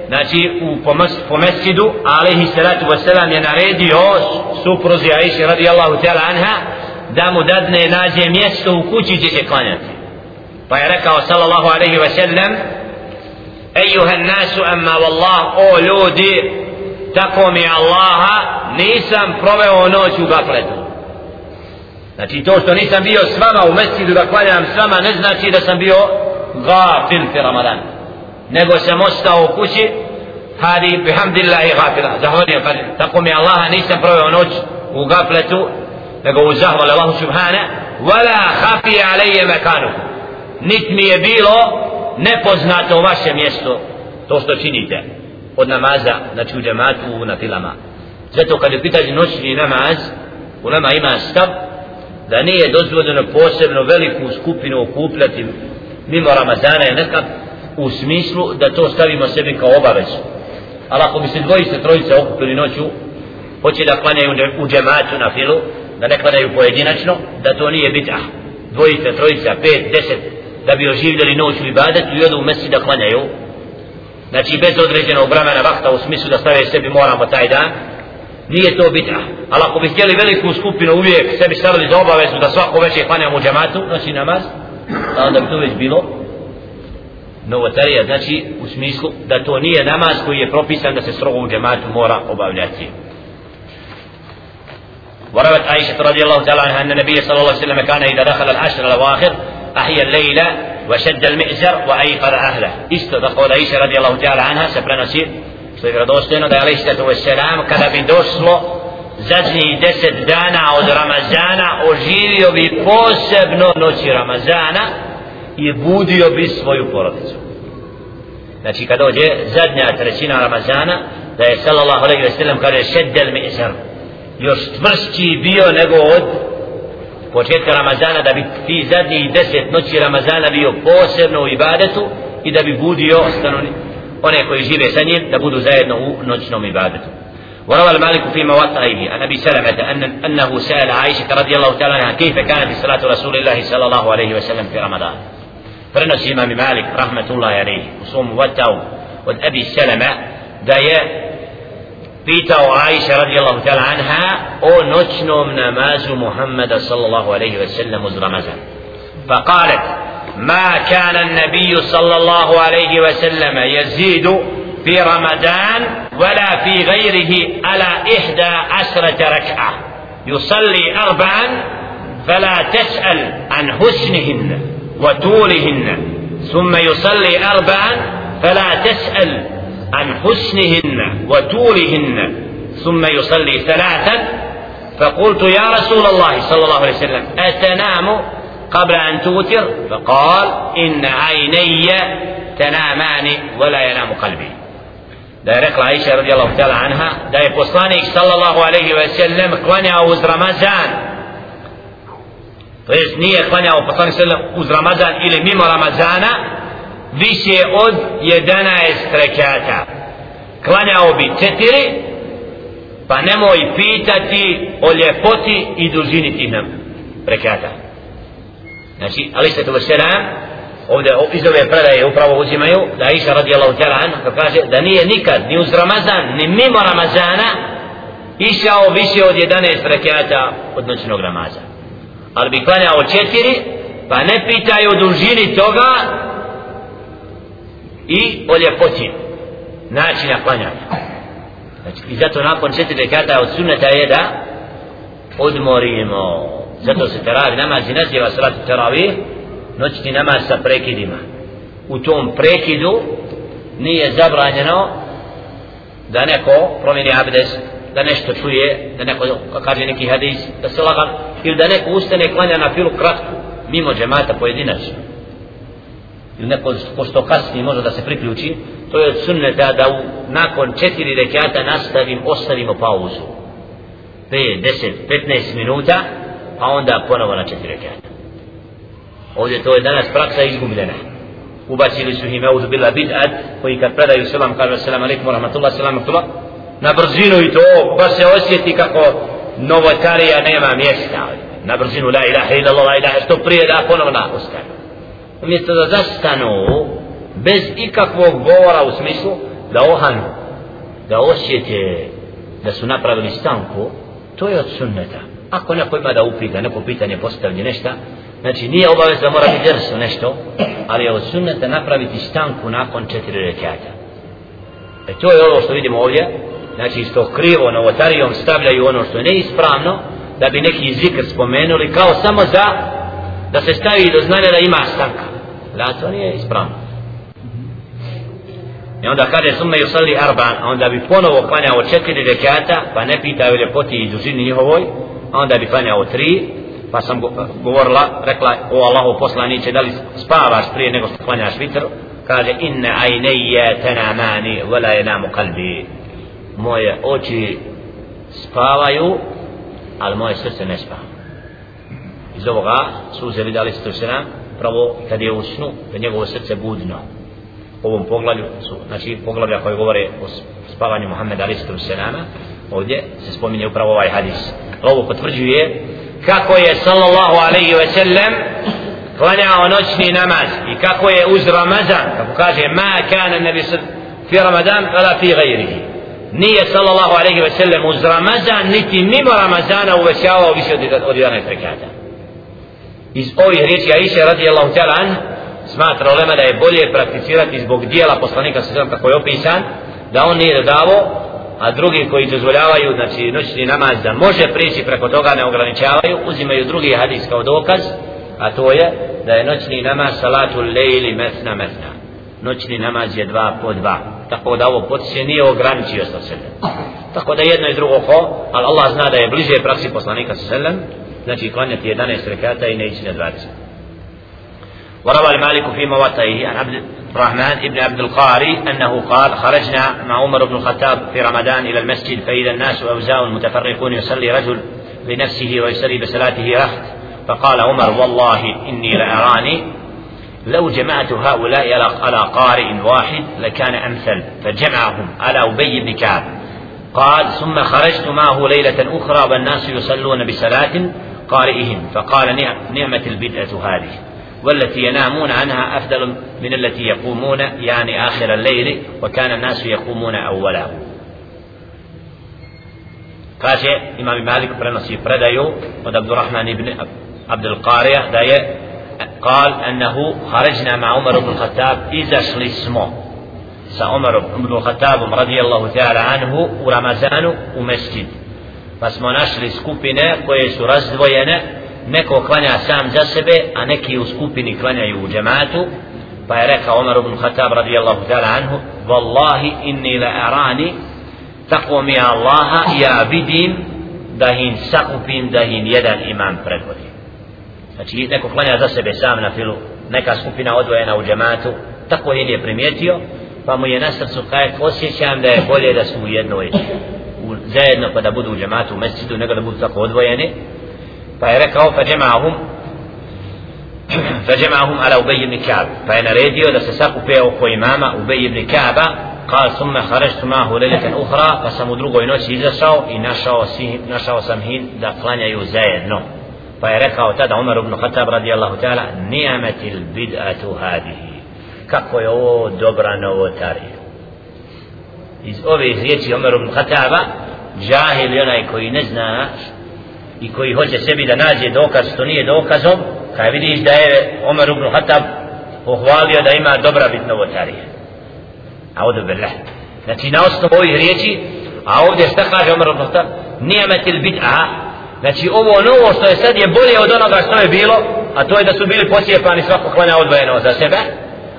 znači u po mesjidu alaihi salatu wasalam je naredio supruzi Aisha radijallahu ta'ala anha da mu dadne nađe mjesto u kući gdje će klanjati pa je rekao sallallahu alaihi wa sallam ejuha nasu amma wallah o ljudi tako mi Allaha nisam proveo noć u gafletu znači to što nisam bio s vama u mesidu da klanjam s vama ne znači da sam bio gafil fi ramadan. Nego sam ostao u kući hadi bihamdillahi gafila zahvaljujem pa tako mi Allaha nisam proveo noć u gafletu nego u zahvali Allahu subhana wala hafi alaije mekanu nit mi je bilo nepoznato vaše mjesto to što činite od namaza znači u džematu na filama. Zato kad je pitanje noćni namaz u nama ima stav da nije dozvoljeno posebno veliku skupinu okupljati mimo Ramazana je nekad u smislu da to stavimo sebi kao obavezu. Ali ako bi se dvojice trojice okupili noću hoće da klanjaju u džematu na filu da ne klanjaju pojedinačno da to nije bita dvojice, trojice, pet, deset da bi oživljali noć u ibadetu i odu u mesi da klanjaju znači bez određenog vremena vakta u smislu da stave sebi moramo taj dan nije to bita ali ako bi htjeli veliku skupinu uvijek sebi stavili za obavezu da svako večer klanjamo u džematu znači namaz onda bi to već bilo novotarija znači u smislu da to nije namaz koji je propisan da se strogo u džematu mora obavljati وروت عائشة رضي الله تعالى عنها أن النبي صلى الله عليه وسلم كان إذا دخل العشر الأواخر أحيا الليل وشد المئزر وأيقظ أهله استدقوا عائشة رضي الله تعالى عنها سبرنا što je vjerodostojno da je alaih sallatu wasalam kada bi došlo zadnjih deset dana od Ramazana oživio bi posebno noći Ramazana i budio bi svoju porodicu znači kad dođe zadnja trećina Ramazana da je sallallahu alaihi wa sallam kaže šeddel mi isar još tvršći bio nego od početka Ramazana da bi ti zadnji deset noći Ramazana bio posebno u ibadetu i da bi budio ostanoni one koji žive sa njim da budu zajedno u noćnom ibadetu. وروى المالك في مواطئه عن أبي سلمة ان أنه سأل عائشة رضي الله تعالى عنها كيف كانت صلاة رسول الله صلى الله عليه وسلم في رمضان. فرنس الامام مالك رحمة الله عليه وصوم وتاو والأبي سلمة دايا pitao Aisha radijallahu ta'ala anha o noćnom namazu Muhammeda sallallahu alaihi wa sallam uz Ramazan. Pa kalet, ما كان النبي صلى الله عليه وسلم يزيد في رمضان ولا في غيره على إحدى عشرة ركعة يصلي أربعا فلا تسأل عن حسنهن وطولهن ثم يصلي أربعا فلا تسأل عن حسنهن وطولهن ثم يصلي ثلاثا فقلت يا رسول الله صلى الله عليه وسلم أتنام قبل أن توتر فقال إن عيني تنامان ولا ينام قلبي da je rekla Aisha radijallahu ta'ala anha da je poslanik sallallahu alaihi wa sallam klanjao uz Ramazan to jest nije klanjao poslanik sallam uz Ramazan ili mimo Ramazana više od 11 rekata. Klanjao bi četiri pa nemoj pitati o ljepoti i dužini tih rekata. Znači ali se to selam ovdje iz ove predaje upravo uzimaju da Iša radijallahu ta'ala anha kaže da nije nikad ni uz Ramazan ni mimo Ramazana išao više od 11 rekata od noćnog Ramaza ali bi klanjao četiri pa ne pitaju o dužini toga i o ljepoti načina klanjanja. Znači, i zato nakon četiri rekata od sunneta je da odmorimo. Zato se teravi namaz i naziva salat teravih noćni namaz sa prekidima. U tom prekidu nije zabranjeno da neko promijeni abdes da nešto čuje da neko kaže neki hadis da se lagan ili da neko ustane klanja na filu kratku mimo džemata pojedinačno ili neko ko što kasnije može da se priključi to je sunneta da u, nakon četiri rekata nastavim ostavimo pauzu. 5, 10, 15 minuta pa onda ponovo na četiri rekata ovdje to je danas praksa izgubljena. Ubacili su ime uzu bila bid'at koji kad predaju selam kaže selam alaikum rahmatullah selam alaikum, na brzinu i to pa se osjeti kako novotarija nema mjesta. Na brzinu la ilaha illallah la ilaha što prije da ponovno ostane umjesto da zastanu bez ikakvog govora u smislu da ohanu da osjete da su napravili stanku to je od sunneta. Ako neko ima da upita neko pitanje postavlje nešto znači nije obavez da mora biti drsu nešto ali je od sunneta napraviti stanku nakon četiri rekata. E to je ovo što vidimo ovdje znači isto krivo novotarijom stavljaju ono što je neispravno da bi neki zikr spomenuli kao samo za da se stavi do znanja da ima stanka. Da to nije ispravno. I onda kaže sume yusalli arban onda bi ponovo klanjao četiri rekata pa ne pitao ljepoti i dužini njihovoj onda bi klanjao tri pa sam govorila rekla o Allahu poslanice da li spavaš prije nego što klanjaš vitr? Kaže inne ajneje tenamani vela je namu kalbi. Moje oči spavaju ali moje srce ne spava iz ovoga su uzeli dali se to se nam pravo kad je u snu da njegovo srce budno. U ovom poglavlju su znači poglavlja koje govore o spavanju Muhammeda ali se to ovdje se spominje upravo ovaj hadis. Ovo potvrđuje kako je sallallahu alaihi ve sellem klanjao noćni namaz i kako je uz Ramazan kako kaže ma kana nabi fi Ramadan ala fi gajrihi nije sallallahu alaihi ve sellem uz Ramazan niti mimo Ramazana uvećavao više od, od 11 rekata iz ovih riječi Aisha radijallahu ta'ala an smatra olema da je bolje prakticirati zbog dijela poslanika sa kako je opisan da on nije dodavo a drugi koji dozvoljavaju znači noćni namaz da može prići preko toga ne ograničavaju uzimaju drugi hadis kao dokaz a to je da je noćni namaz salatu lejli mesna mesna. Noćni namaz je dva po dva. Tako da ovo potiče nije ograničio sa sebe. Tako da jedno i drugo ko ali Allah zna da je bliže praksi poslanika sa selem znači klanjati 11 rekata i ne ići na 20 وروى المالك في موطئه عن عبد الرحمن ابن عبد القاري أنه قال خرجنا مع عمر بن الخطاب في رمضان إلى المسجد فإذا الناس أوزاء متفرقون يصلي رجل لنفسه ويصلي بصلاته رخت فقال عمر والله إني لأراني لو جمعت هؤلاء على قارئ واحد لكان أمثل فجمعهم على أبي بن كعب قال ثم خرجت معه ليلة أخرى والناس يصلون بصلاة قارئهم فقال نعمة البدعة هذه والتي ينامون عنها أفضل من التي يقومون يعني آخر الليل وكان الناس يقومون أولا. kaže imam Malik prenosi predaju od Abdurrahman ibn Abdul Qarija da je قال أنه خرجنا مع عمر بن الخطاب إذا sa Omarom ibn Khattabom radijallahu ta'ala anhu u Ramazanu u mesjid pa smo našli skupine koje su razdvojene. Neko klanja sam za sebe a neki u skupini klanjaju u džematu. Pa je rekao Omar ibn Khattab radijallahu ta'ala anhu Wallahi inni la arani tako mi Allaha ja vidim da hin sakupim da hin jedan imam predvodi. Znači neko klanja za sebe sam na filu neka skupina odvojena u džematu tako je primijetio pa mu je na srcu kaj osjećam da je bolje da su u jednoj. Zajedno pa da budu u džematu u mesidu nego da budu tako odvojeni pa je rekao fa džemahum fa džemahum ala Ubej ibn Kaab pa je naredio da se sakupe oko imama Ubej ibn Kaaba قال ثم خرجت معه ليلة أخرى فسم drugoj noći izašao i našao, si, našao sam hin da klanjaju zajedno pa je rekao tada Umar ibn Khattab radijallahu ta'ala ni'amatil bid'atu hadihi kako je ovo dobra novotarija iz ove riječi Omer ibn Khattaba džahil onaj koji ne zna i koji hoće sebi da nađe dokaz što nije dokazom kada vidiš da je Omer ibn Khattab pohvalio da ima dobra bit novotarije. A odu billah. Znači na osnovu ovih riječi a ovdje šta kaže Omer ibn Khattab? Nijemetil bid'a. Znači ovo novo što je sad je bolje od onoga što je bilo a to je da su bili posjepani svako klanja odvojeno za sebe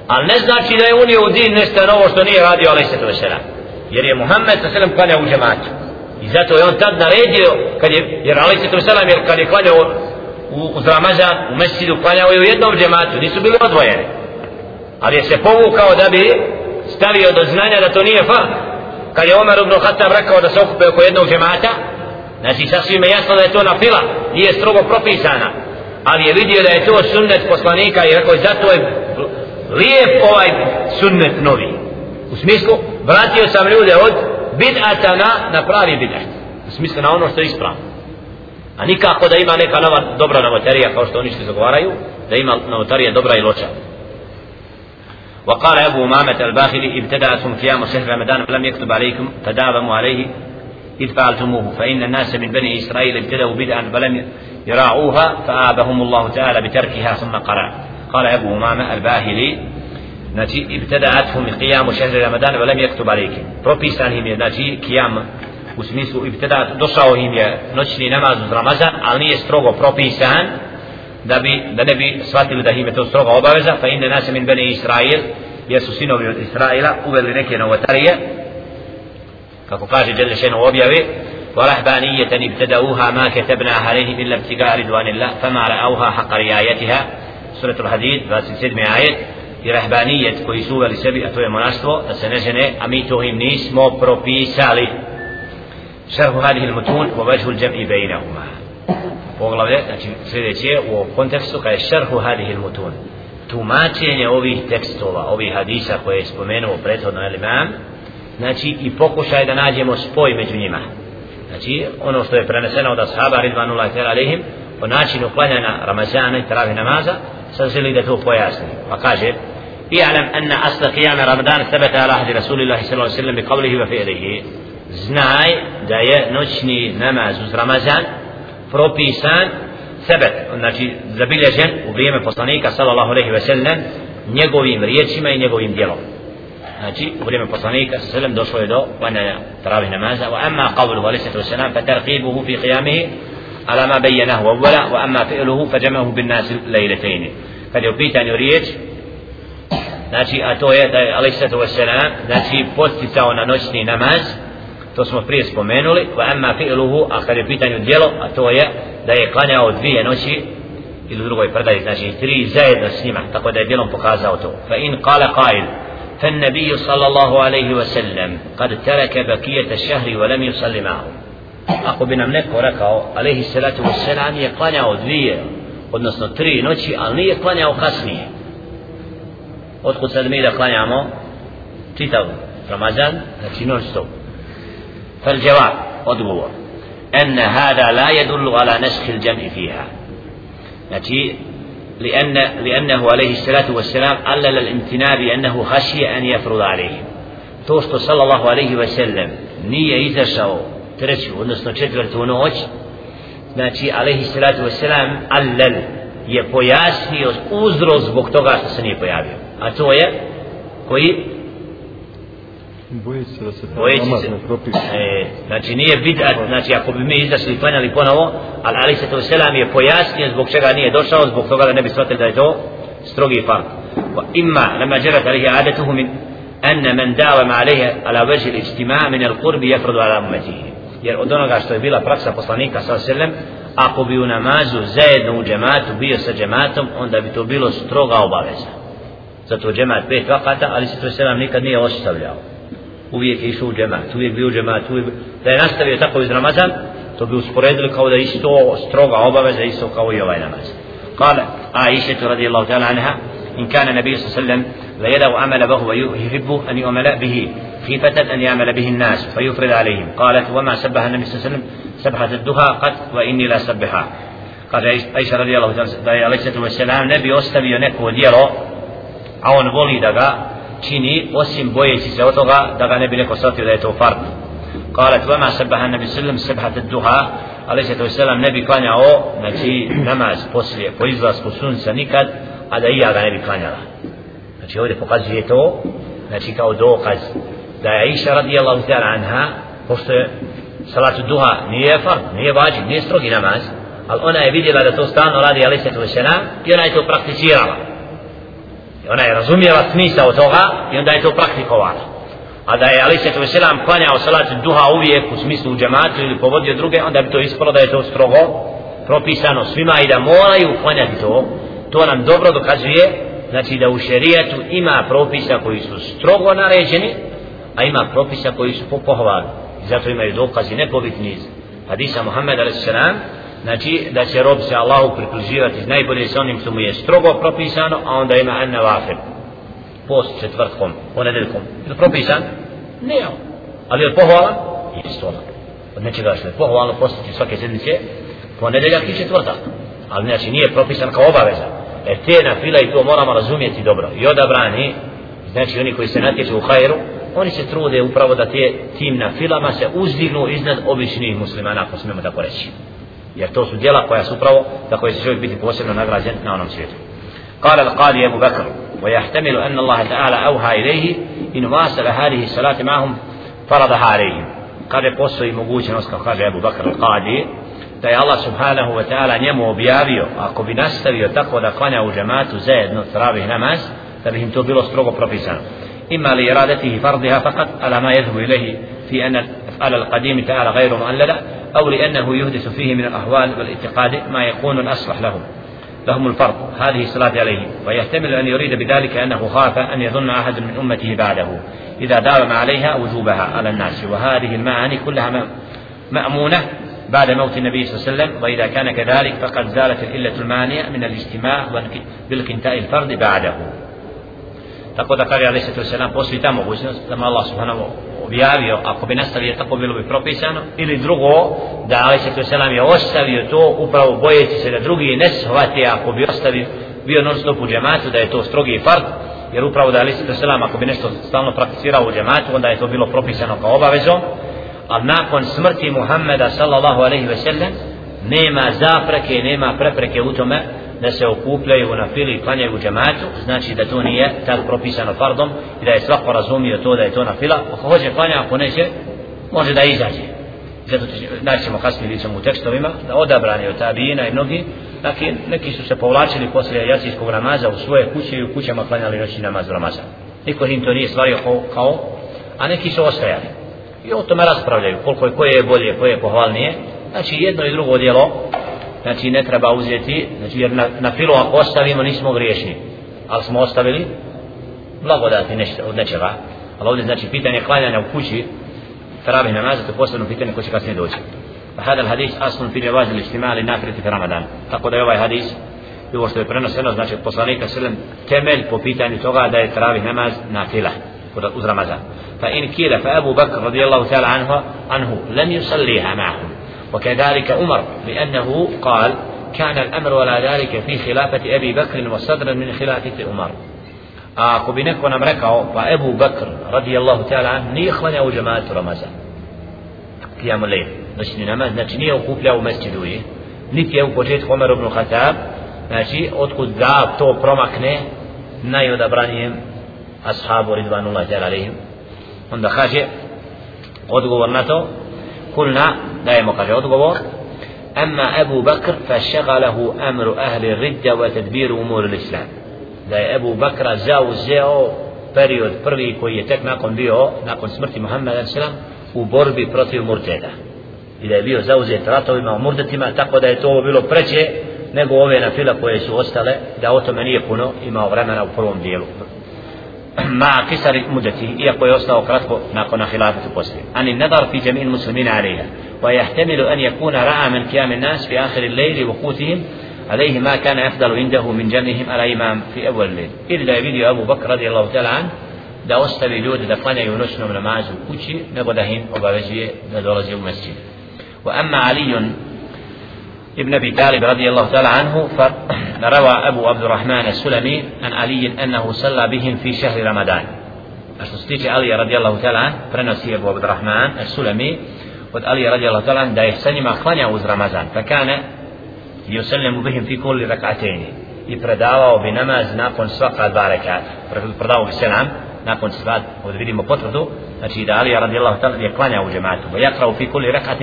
ali ne znači da je unio u din nešto novo što nije radio ali se to jer je Muhammed sa selem klanjao u džematu I zato je on tad naredio, kad je, jer Ali se to selam, jer kad je klanjao u, u Ramazan, u mesidu, klanjao je u jednom džematu, nisu bili odvojeni. Ali je se povukao da bi stavio do znanja da to nije fard. Kad je Omer ibn Khattab rekao da se okupe oko jednog džemata, znači sasvim je jasno da je to na fila, nije strogo propisana. ali je vidio da je to sunnet poslanika i rekao zato je lijep ovaj sunnet novi u smislu vratio sam ljude od bid'ata na, na pravi bid'at. U smislu na ono što je ispravno. A nikako da ima neka nova dobra novotarija kao što oni što zagovaraju da ima novotarija dobra i loša. وقال أبو أمامة الباخلي ابتدأتم قيام شهر رمضان فلم يكتب عليكم فداوموا عليه إذ فعلتموه فإن الناس من بني إسرائيل ابتدأوا بدءا فلم يراعوها فآبهم الله تعالى بتركها ثم قرأ قال أبو أمامة الباهلي znači ibtada'athum qiyamu shahri ramadan wa lam yaktub alaykum propisan im je znači qiyam u smislu ibtada došao im je noćni namaz uz ramazan ali nije strogo propisan da bi da ne bi shvatili da im je to stroga obaveza fa inna nas min bani israil jer su sinovi od Israila uveli neke novotarije kako kaže Đelešen u objavi ورهبانية ابتدأوها ما كتبنا عليهم إلا ابتغاء رضوان الله فما رأوها حق رعايتها سورة الحديد 27 آية i rehbanijet koji su uveli sebi, a to je monaštvo, da se ne žene, a mi to im nismo propisali. Šerhu hadih il mutun, po veđhu džem i bejnahuma. Poglavlje, znači sljedeće u ovom kontekstu, kada je šerhu hadih il mutun. Tumačenje ovih tekstova, ovih hadisa koje je spomenuo prethodno imam, znači i pokušaj da nađemo spoj među njima. Znači, ono što je preneseno od ashaba Ridvanullah tjela alihim, po načinu klanjana Ramazana i travi namaza, sad želi da to pojasni. Pa kaže, i'lam anna asla qiyam Ramadan thabata ala ahdi Rasulillahi sallallahu alaihi sallam bi qavlihi wa fi'lihi. Znaj da je noćni namaz uz Ramazan propisan sebet, znači zabilježen u vrijeme poslanika sallallahu alaihi wa sallam njegovim riječima i njegovim djelom. znači u vrijeme poslanika sa selem došlo je do klanjanja taravih namaza wa amma qavlu wa lisatu wasalam fa tarqibuhu fi qiyamihi ala ma bayyanahu awwala wa amma fi'luhu fa jama'ahu bin nas laylatayn kad je u pitanju riječ znači a to je da je alaihi sallatu wasalam znači posticao na noćni namaz to smo prije spomenuli wa amma fi'luhu a kad je u djelo a to je da je klanjao dvije noći ili drugoj predaji znači tri zajedno s njima tako da je djelom pokazao to fa in qala qail فالنبي صلى الله عليه وسلم قد ترك بقية الشهر ولم يصلي معه ako bi nam neko rekao alaihi salatu wassalam je klanjao dvije odnosno tri noći ali nije klanjao kasnije otkud sad mi da klanjamo čitav Ramazan znači noć stop فالجواب odgovor أن هذا لا يدل على نسخ الجمع فيها znači لأن لأنه عليه الصلاة والسلام علل الامتناع بأنه خشي أن يفرض عليهم توشت صلى الله عليه وسلم nije izašao treću, odnosno četvrtu noć znači alaihi salatu wasalam allal je pojasnio uzrok zbog toga što se nije pojavio a to je koji Bojeći se da se namaz ne propiše. E, znači nije bidat, znači ako bi mi izašli i klanjali ponovo, ali se to selam je pojasnio zbog čega nije došao, zbog toga da ne bi shvatili da je to strogi. Wa imma lama jarat alihi adatuhu min أن من داوم عليه على وجه الاجتماع من القرب يفرض على أمته jer od onoga što je bila praksa poslanika sa selem ako bi u namazu zajedno u džematu bio sa džematom onda bi to bilo stroga obaveza zato džemat pet vakata ali se to selam nikad nije ostavljao uvijek je išao u džemat, uvijek bio u džemat, uvijek da je nastavio tako iz Ramazan, to bi usporedili kao da isto stroga obaveza, isto kao i ovaj namaz. Kale, Aisha radijallahu ta'ala anha, إن كان النبي صلى الله عليه وسلم لا يدع عمل به ويحب أن يعمل به خيفة أن يعمل به الناس فيفرد عليهم. قالت وما سبح النبي صلى الله عليه وسلم؟ سبحة الدهى قد وإني لا سبحها. قال عائشة رضي الله تعالى عليه الصلاة والسلام نبي ostavio neko djelo a on voli da ga čini osim bojeći se od toga da ga je قالت وما سبح النبي صلى الله عليه وسلم سبحة الدهى عليه الصلاة والسلام ne bi klanjao znači namaz poslije po izlasku sunca a da i ja ga ne bi klanjala znači ovdje pokazuje to znači kao dokaz da je Aisha radijallahu ta'ala anha pošto je salatu duha nije fard, nije vađi, nije strogi namaz ali ona je vidjela da to stalno radi alaihi sallatu wasalam i ona je to prakticirala I ona je razumijela smisao toga i onda je to praktikovala. A da je Ali Svetu Veselam klanjao salatu duha uvijek u smislu u džematu ili povodio druge, onda bi to ispalo da je to strogo propisano svima i da moraju klanjati to. To nam dobro dokazuje, znači da u šerijatu ima propisa koji su strogo naređeni, a ima propisa koji su pohvalni. I zato imaju dokazi nepobitni iz hadisa Muhammed a.s. znači da će rob se Allahu prikluživati najbolje sa onim što mu je strogo propisano a onda ima an nawafil post četvrtkom ponedeljkom je propisan? ne ali je pohvala? ona od nečega što je pohvalno postati svake sedmice ponedeljak i četvrtak ali znači nije propisan kao obaveza jer te na fila i to moramo razumjeti dobro i odabrani znači oni koji se natječu u hajru oni se trude upravo da te tim na filama se uzdignu iznad običnih muslimana ako smijemo tako reći jer to su djela koja su upravo za koje će čovjek biti posebno nagrađen na onom svijetu قال القاضي أبو بكر ويحتمل أن الله تعالى أوحى إليه إن واصل هذه الصلاة معهم فرضها عليهم قال postoji mogućnost kao kaže Abu Bakr al-Qadi da je Allah subhanahu wa ta'ala njemu objavio ako bi nastavio tako da klanja u džematu zajedno travih namaz da bi im to bilo strogo propisano. إما لإرادته فرضها فقط على ما يذهب إليه في أن الأفعال القديم تعالى غير مؤللة أو لأنه يحدث فيه من الأهوال والاعتقاد ما يكون الأصلح لهم لهم الفرض هذه الصلاة عليه ويحتمل أن يريد بذلك أنه خاف أن يظن أحد من أمته بعده إذا داوم عليها وجوبها على الناس وهذه المعاني كلها مأمونة بعد موت النبي صلى الله عليه وسلم وإذا كان كذلك فقد زالت الإلة المانعة من الاجتماع بالقنتاء الفرد بعده tako da kaže ali se to se nam postoji ta mogućnost da Allah subhanahu objavio ako bi nastavio tako bilo bi propisano ili drugo da ali se to se nam je ostavio to upravo bojeći se da drugi ne shvati ako bi ostavio bio non stop u džematu da je to strogi fard jer upravo da ali se to se nam ako bi nešto stalno prakticirao u džematu onda je to bilo propisano kao obavezom a nakon smrti Muhammeda sallallahu alaihi ve sellem nema zapreke nema prepreke u tome da se okupljaju na fili i klanjaju u džematu, znači da to nije tad propisano fardom i da je svako razumio to da je to na fila. Ako hoće klanja, ako neće, može da izađe. Zato znači ćemo kasnije vidjeti u tekstovima, da odabrani od tabijina i mnogi, dakle, neki su se povlačili poslije jacijskog namaza u svoje kuće i u kućama klanjali noćni namaz u Ramazan. Niko im to nije stvario kao, kao, a neki su ostajali. I o tome raspravljaju, koliko je, koje je bolje, koje je pohvalnije. Znači jedno i drugo djelo, znači ne treba uzeti znači jer na, na filu ako ostavimo nismo griješni. Ali smo ostavili blagodati nešto, od nečega. Ali ovdje znači pitanje klanjanja u kući taravih namaza to je posebno pitanje ko će kasnije doći. Pa الحديث hadis في fi الاجتماع للنافلة في رمضان ramadan. Tako da je ovaj hadis i ovo što je prenoseno znači od poslanika sallam temelj po pitanju toga da je taravih namaz na fila. uz Ramazan. Fa in kila fa Abu Bakr radijallahu ta'ala anhu, anhu lam yusalliha ma'ahum. Wa kadalika Umar li annahu qal كان الأمر ولا ذلك في خلافة أبي بكر وصدرا من خلافة عمر. أكو بنك ونمركع فأبو بكر رضي الله تعالى عنه نيخلنا وجماعة رمضان. قيام الليل. نشني نماز. نتنيه وقوف له مسجدوي نتيه وقوشيت عمر بن الخطاب ناشي أتقو الزعب تو برمكني نايو دبرانيهم ashabu ridvanullahi ta'ala alihim onda kaže odgovor na to kulna dajemo kaže odgovor أما أبو بكر فشغله أمر أهل الردة وتدبير أمور الإسلام da je Ebu Bakra zauzeo period prvi koji je tek nakon bio nakon smrti Muhammeda s.a.v. u borbi protiv murteda i da je bio zauzet ratovima u murdetima tako da je to bilo preće nego ove na fila koje su ostale da o tome nije puno imao vremena u prvom dijelu مع قصر مدته يقوى يوسنا وقراتكو ما كنا خلافة قصر عن النظر في جميع المسلمين عليها. ويحتمل أن يكون رأى من قيام الناس في آخر الليل وقوتهم عليه ما كان أفضل عنده من جنهم على إمام في أول الليل. إلا فيديو أبو بكر رضي الله تعالى عنه da ostavi ljudi da klanjaju noćnu namazu u kući, nego da im obavezuje da dolazi ابن أبي طالب رضي الله تعالى عنه فروى أبو عبد الرحمن السلمي عن علي أنه صلى بهم في شهر رمضان. أستيج علي رضي الله تعالى عنه فرنسي أبو عبد الرحمن السلمي قد علي رضي الله تعالى عنه دائه سنما خلانيا وز رمضان فكان يسلم بهم في كل ركعتين يبردعوا بنماز ناقن سفاة باركات فردعوا بسلام ناقن سفاة ودبيدي مقترضوا أشيد علي رضي الله تعالى عنه يقلانيا وجماعته ويقرأ في كل ركعة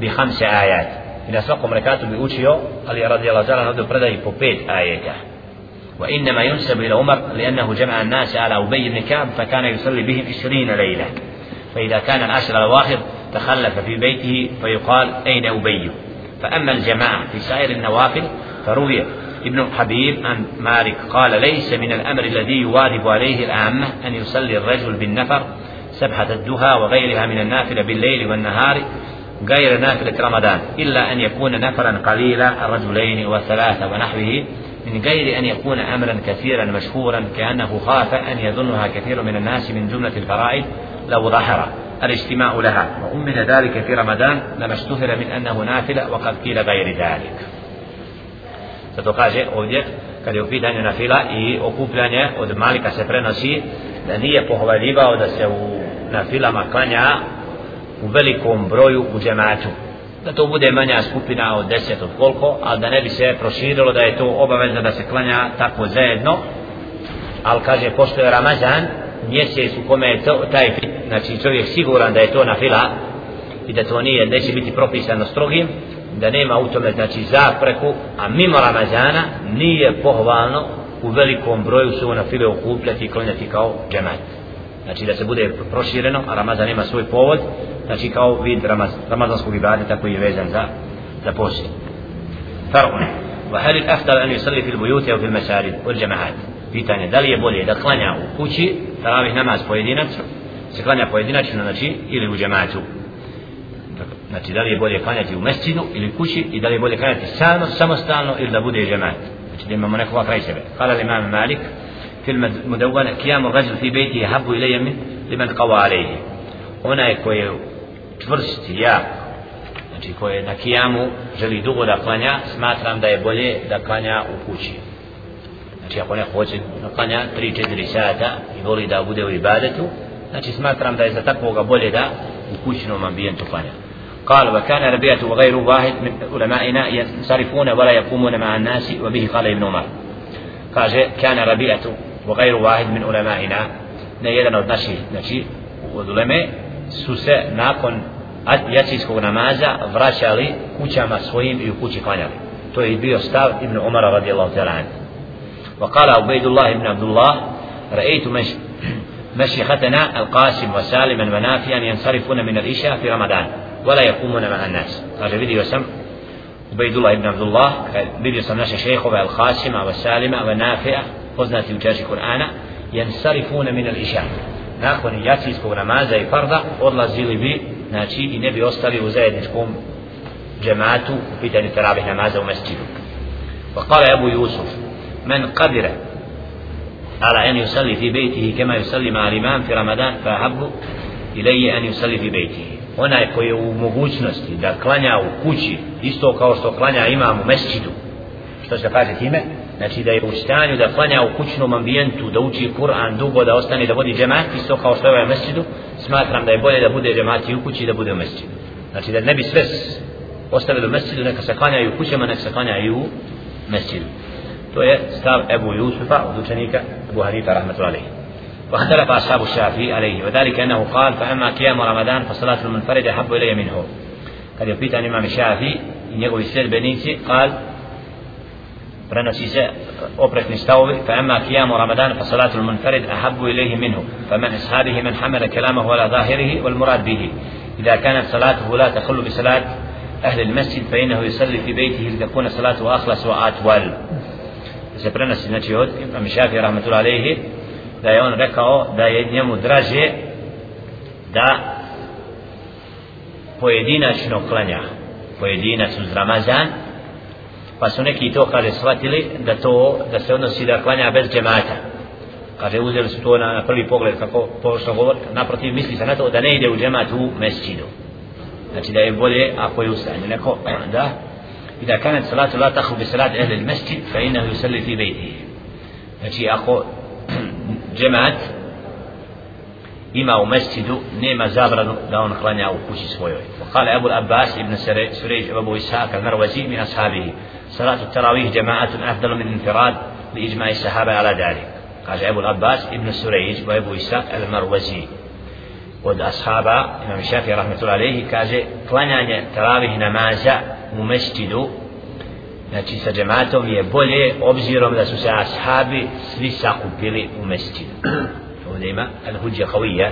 بخمس آيات i na svakom rekatu bi učio ali radijallahu ta'ala ovdje predaji po pet ajeta. وإنما ينسب إلى عمر لأنه جمع الناس على أبي بن كعب فكان يصلي بهم عشرين ليلة فإذا كان العشر الأواخر تخلف في بيته فيقال أين أبي فأما الجماعة في سائر النوافل فروي ابن حبيب عن مالك قال ليس من الأمر الذي يواجب عليه العامة أن يصلي الرجل بالنفر سبحة الدهى وغيرها من النافلة بالليل والنهار غير نافلة رمضان إلا أن يكون نفرا قليلا الرجلين وثلاثة ونحوه من غير أن يكون أمرا كثيرا مشهورا كأنه خاف أن يظنها كثير من الناس من جملة الفرائض لو ظهر الاجتماع لها. وأمن ذلك في رمضان لما اشتهر من أنه نافلة وقد قيل غير ذلك. Zato kaže ovdje, kad je u pitanju na fila i okupljanje od malika se prenosi da nije pohvaljivao da se u na filama klanja u velikom broju u džematu. Da to bude manja skupina od deset od koliko ali da ne bi se proširilo da je to obavezno da se klanja tako zajedno. Ali kaže pošto je Ramazan mjesec u kome je to, taj znači čovjek siguran da je to na fila i da to nije, neće biti propisano strogim da nema u tome znači zapreku a mimo Ramazana nije pohvalno u velikom broju se na file okupljati i klanjati kao džemat znači da se bude prošireno a Ramazan ima svoj povod znači kao vid Ramaz, Ramazanskog ibadeta koji je vezan za za poslije فرق وهل الأفضل أن يصلي في البيوت أو في المساجد والجماعات pitanje da li je bolje da klanja u kući taravih namaz pojedinačno se klanja pojedinačno znači ili u džematu znači da li je bolje klanjati u mesčidu ili kući i da li je bolje klanjati samo, samostalno ili da bude džemat znači da imamo nekoga kraj sebe kala li imam Malik في المدونة قيام الرجل في بيته أحب إلي من لمن قوى عليه onaj koji je čvrst jak znači koji je na kijamu želi dugo da klanja smatram da je bolje da klanja u kući znači ako ne hoće da klanja 3-4 sata i voli da bude u ibadetu znači smatram da je za takvoga bolje da u kućnom ambijentu klanja قال وكان ربيعة وغير واحد من علمائنا ينصرفون ولا يقومون مع الناس وبه قال ابن عمر قال كان ربيعة وغير واحد من علمائنا. ne jedan od naših znači od uleme su se nakon jacijskog namaza vraćali kućama svojim i u kući klanjali. To stav Ibn Umara radijallahu ta'ala anhu. وقال عبيد الله بن عبد الله رأيت مشيختنا القاسم وسالما ونافيا ينصرفون من العشاء في رمضان ولا يقومون مع الناس. قال فيديو سم عبيد الله بن عبد الله فيديو سم ناش شيخ القاسم وسالم ونافع poznati učači Kur'ana yansarifuna min al-isha nakon jacijskog namaza i farda odlazili bi znači i ne bi ostali u zajedničkom džematu u pitanju teravih namaza u mesčidu وقال أبو يوسف من قدر على أن يصلي في بيته كما يصلي مع الإمام في رمضان فأحب إلي أن يصلي في بيته onaj koji je u mogućnosti da klanja u kući isto kao što klanja imam u mesčidu što se kaže time znači da je u stanju da klanja u kućnom ambijentu da uči Kur'an dugo da ostane da vodi džemat isto kao što je ovaj mesčidu smatram da je bolje da bude džemat i u kući da bude u mesčidu znači da ne bi sve ostavili u mesčidu neka se klanja i u kućama neka se klanja i u mesčidu to je stav Ebu Jusufa od učenika Ebu Hanifa rahmatullahi واختلف أصحاب الشافعي عليه وذلك أنه قال فأما قيام رمضان فصلاة المنفرد أحب إلي منه قد يبيت عن إمام الشافعي السيد بنيسي قال prenosi se oprečni stavovi fa amma qiyamu ramadan fa salatu al munfarid ahabbu ilayhi minhu fa man ashabihi man hamala kalamahu ala zahirihi wal murad bihi idha bi salat ahli al masjid fa innahu yusalli fi baytihi li takuna salatuhu akhlas wa atwal se prenosi znači od imam Šafi rahmetullahi alayhi da je on rekao da je njemu draže da pojedinačno klanja pojedinac uz Ramazan pa su neki to kaže shvatili da to da se odnosi da klanja bez džemata kaže uzeli su to na, na prvi pogled kako pošto govor naprotiv misli se na to da ne ide u džemat u mesčidu znači da je bolje ako je ustanju neko da i da kanat salatu la tahu bi salat ehli il mesčid fa inahu yusalli fi bejti znači ako [CLEARS THROAT] džemat ima u mesčidu nema zabranu da on klanja u kući svojoj وقال أبو الأباس ابن سريج أبو إسحاق المروزي من أصحابه صلاة التراويح جماعة أفضل من انفراد بإجماع الصحابة على ذلك قال أبو العباس ابن سريج وأبو إسحاق المروزي od ashaba imam Šafi rahmetullahi alejhi kaže klanjanje taravih namaza u mesčidu znači sa džematom je bolje obzirom da su se ashabi svi sakupili u mesčidu ovdje ima al huđa kavija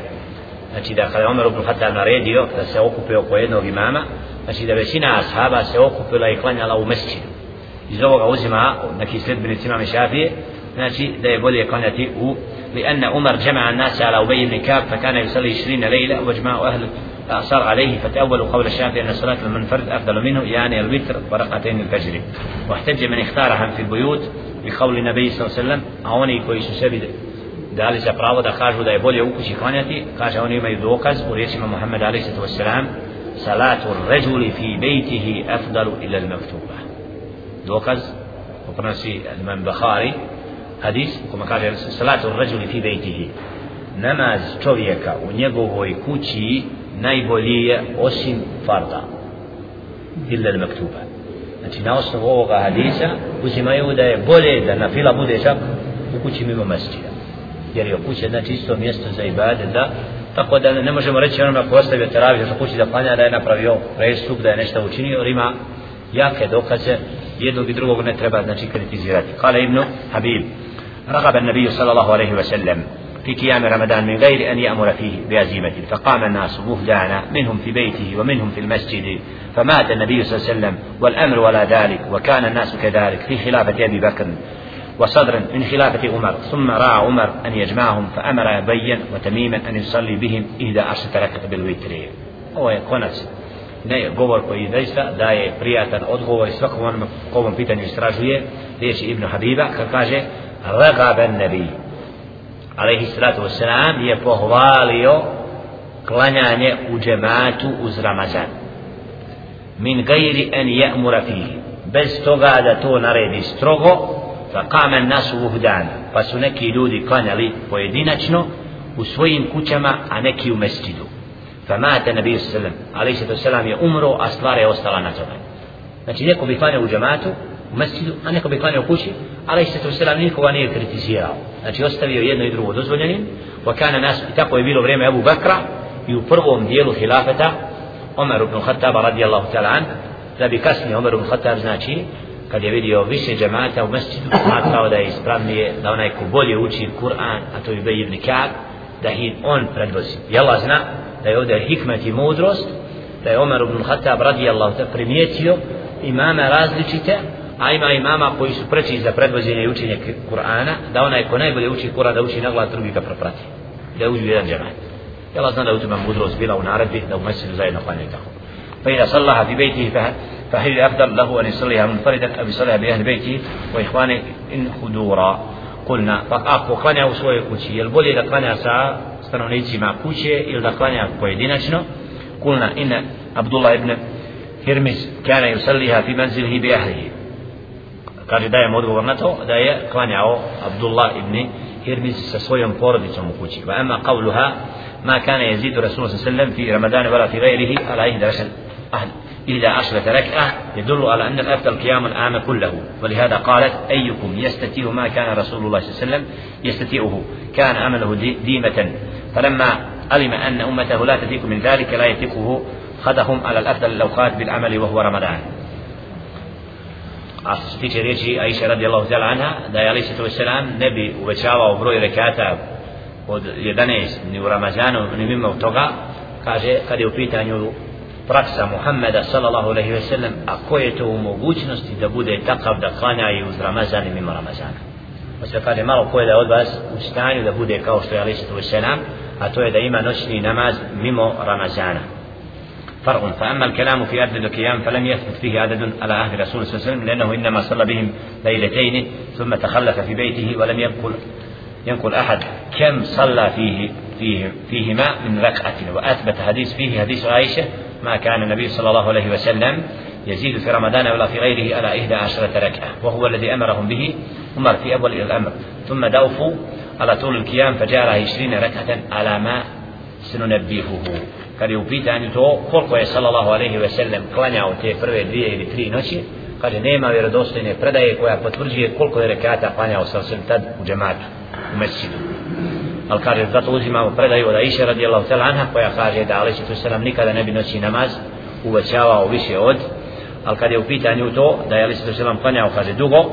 znači da kada Omer ibn Khattab naredio da se okupe oko jednog imama znači da većina ashaba se okupila i klanjala u mesčidu iz ovoga uzima neki sljedbenici imam šafije znači da je bolje klanjati u لأن عمر جمع الناس على أبي بن كعب فكان يصلي عشرين ليلة وجمع أهل الأعصار عليه فتأول قول الشافعي أن صلاة المنفرد أفضل منه يعني الوتر ورقتين الفجر واحتج من اختارها في البيوت بقول النبي صلى الله عليه وسلم أوني كويس سبد قال إذا براو دخاجه دا يبولي أوكشي خانيتي قاش أوني ما يدوكز وليسم محمد عليه الصلاة والسلام صلاة الرجل في بيته أفضل إلى المكتوبة Dokaz, ko prenosi imam Bukhari, hadis, kome kaže salatu rajuli fi bejtihi, namaz čovjeka u njegovoj kući najbolji je osim farda illa maktuba Znači na osnovu ovoga hadisa uzimaju da je bolje da na fila bude čak u kući mimo masjida jer je kuća znači isto mjesto za ibade da? Tako da ne možemo reći onome ako ostavio teraviju u kući da klanja da je napravio prestup da je nešto učinio jer ima jake dokaze jednog i drugog ne treba znači kritizirati. Kale ibn Habib رغب النبي صلى الله عليه وسلم في قيام رمضان من غير أن يأمر فيه بعزيمة فقام الناس مهدانا منهم في بيته ومنهم في المسجد فمات النبي صلى الله عليه وسلم والأمر ولا ذلك وكان الناس كذلك في خلافة أبي بكر وصدرا من خلافة عمر ثم رأى عمر أن يجمعهم فأمر بين وتميما أن يصلي بهم إحدى عشرة ركعة بالوتر je konac ne govor koji zaista daje prijatan odgovor svakom onom ko ovom pitanju istražuje. Riječi Ibn Habiba kad kaže ragaben nebi alaihi salatu wasalam je pohvalio klanjanje u džematu uz Ramazan. Min gajri en je'mura fihi. Bez toga da to naredi strogo fa kamen nas uhdan. Pa su neki ljudi klanjali pojedinačno u svojim kućama a neki u mesčidu fa mate nabi sallam ali se to selam je umro a stvar je ostala na znači neko bi klanjao u džamatu u mesčidu a neko bi klanjao u kući ali se to selam nikoga nije kritizirao. Znači ostavio jedno i drugo dozvoljenim. Pa kana nas i tako je bilo vrijeme Abu Bakra i u prvom dijelu hilafeta Omer ibn Khattab radijallahu ta'ala an da bi kasnije Omer ibn Khattab znači kad je vidio više džemata u mesčidu smatrao da je ispravnije da onaj ko bolje uči Kur'an a to je Ubej ibn Ka'b da ih on predvozi i Allah zna? Da je ovdje hikmet i mudrost da je Omer ibn Khattab radijallahu ta primijetio imama različite a ima imama koji su preći za predvođenje i učenje Kur'ana da onaj ko najbolje uči Kur'an da uči na glas drugi ga proprati da uđu jedan džemat Allah zna da je u mudrost bila u naredbi da u mesčidu zajedno klanjaju tako فإذا صلىها في بيته فهل الأفضل له أن يصليها منفردا أو يصليها بأهل بيته وإخوانه إن خدورا قلنا svojoj kući jel bolje da klanja sa stanovnicima kuće ili da klanja pojedinačno قلنا إن عبد الله ابن هرمز كان يصليها في منزله بأهله kaže dajem odgovor na to da je klanjao Abdullah ibn Hirmiz sa svojom porodicom u kući wa ama qawluha ma kana yazidu rasulullah wasallam fi ramadan wala fi ghayrihi ala 11 أهل إلى عشرة ركعة يدل على أن الأفضل قيام العام كله ولهذا قالت أيكم يستطيع ما كان رسول الله صلى الله عليه وسلم يستطيعه كان عمله ديمة فلما علم أن أمته لا تثيق من ذلك لا يثيقه خذهم على الأفضل الأوقات بالعمل وهو رمضان a što se tiče riječi Aisha radijallahu ta'ala anha da je alaihi sallam ne bi uvećavao broj rekata od 11 ni u Ramazanu ni mimo toga kaže kad je u pitanju praksa Muhammeda sallallahu alaihi ve sellem a ko je to u mogućnosti da bude takav da klanja i uz Ramazan i mimo Ramazana pa se kaže malo ko je da od vas u stanju da bude kao što je alaihi sallam a to je da ima noćni namaz mimo Ramazana. فرق فأما الكلام في عدد القيام فلم يثبت فيه عدد على عهد رسول صلى الله عليه وسلم لأنه إنما صلى بهم ليلتين ثم تخلف في بيته ولم ينقل ينقل أحد كم صلى فيه فيه فيهما من ركعة وأثبت حديث فيه حديث عائشة ما كان النبي صلى الله عليه وسلم يزيد في رمضان ولا في غيره على إحدى عشرة ركعة وهو الذي أمرهم به عمر في أول الأمر. ثم دوفوا على طول القيام فجعل 20 ركعة على ما سننبهه. قال يبيت أن يتو كلكو صلى الله عليه وسلم قلنا أو تي فروي دي إلي تري نوشي قال نيما وردوستين فردائي كويا فترجي كلكو ركعات قلنا أو سرسل تد وجماعة ومسجد Ali kaže, zato uzimamo predaju od Aisha radijallahu ta'la anha, koja kaže da Ali Sallam nikada ne bi noći namaz uvećavao više od ali kad je u pitanju to da je ali se klanjao kaže dugo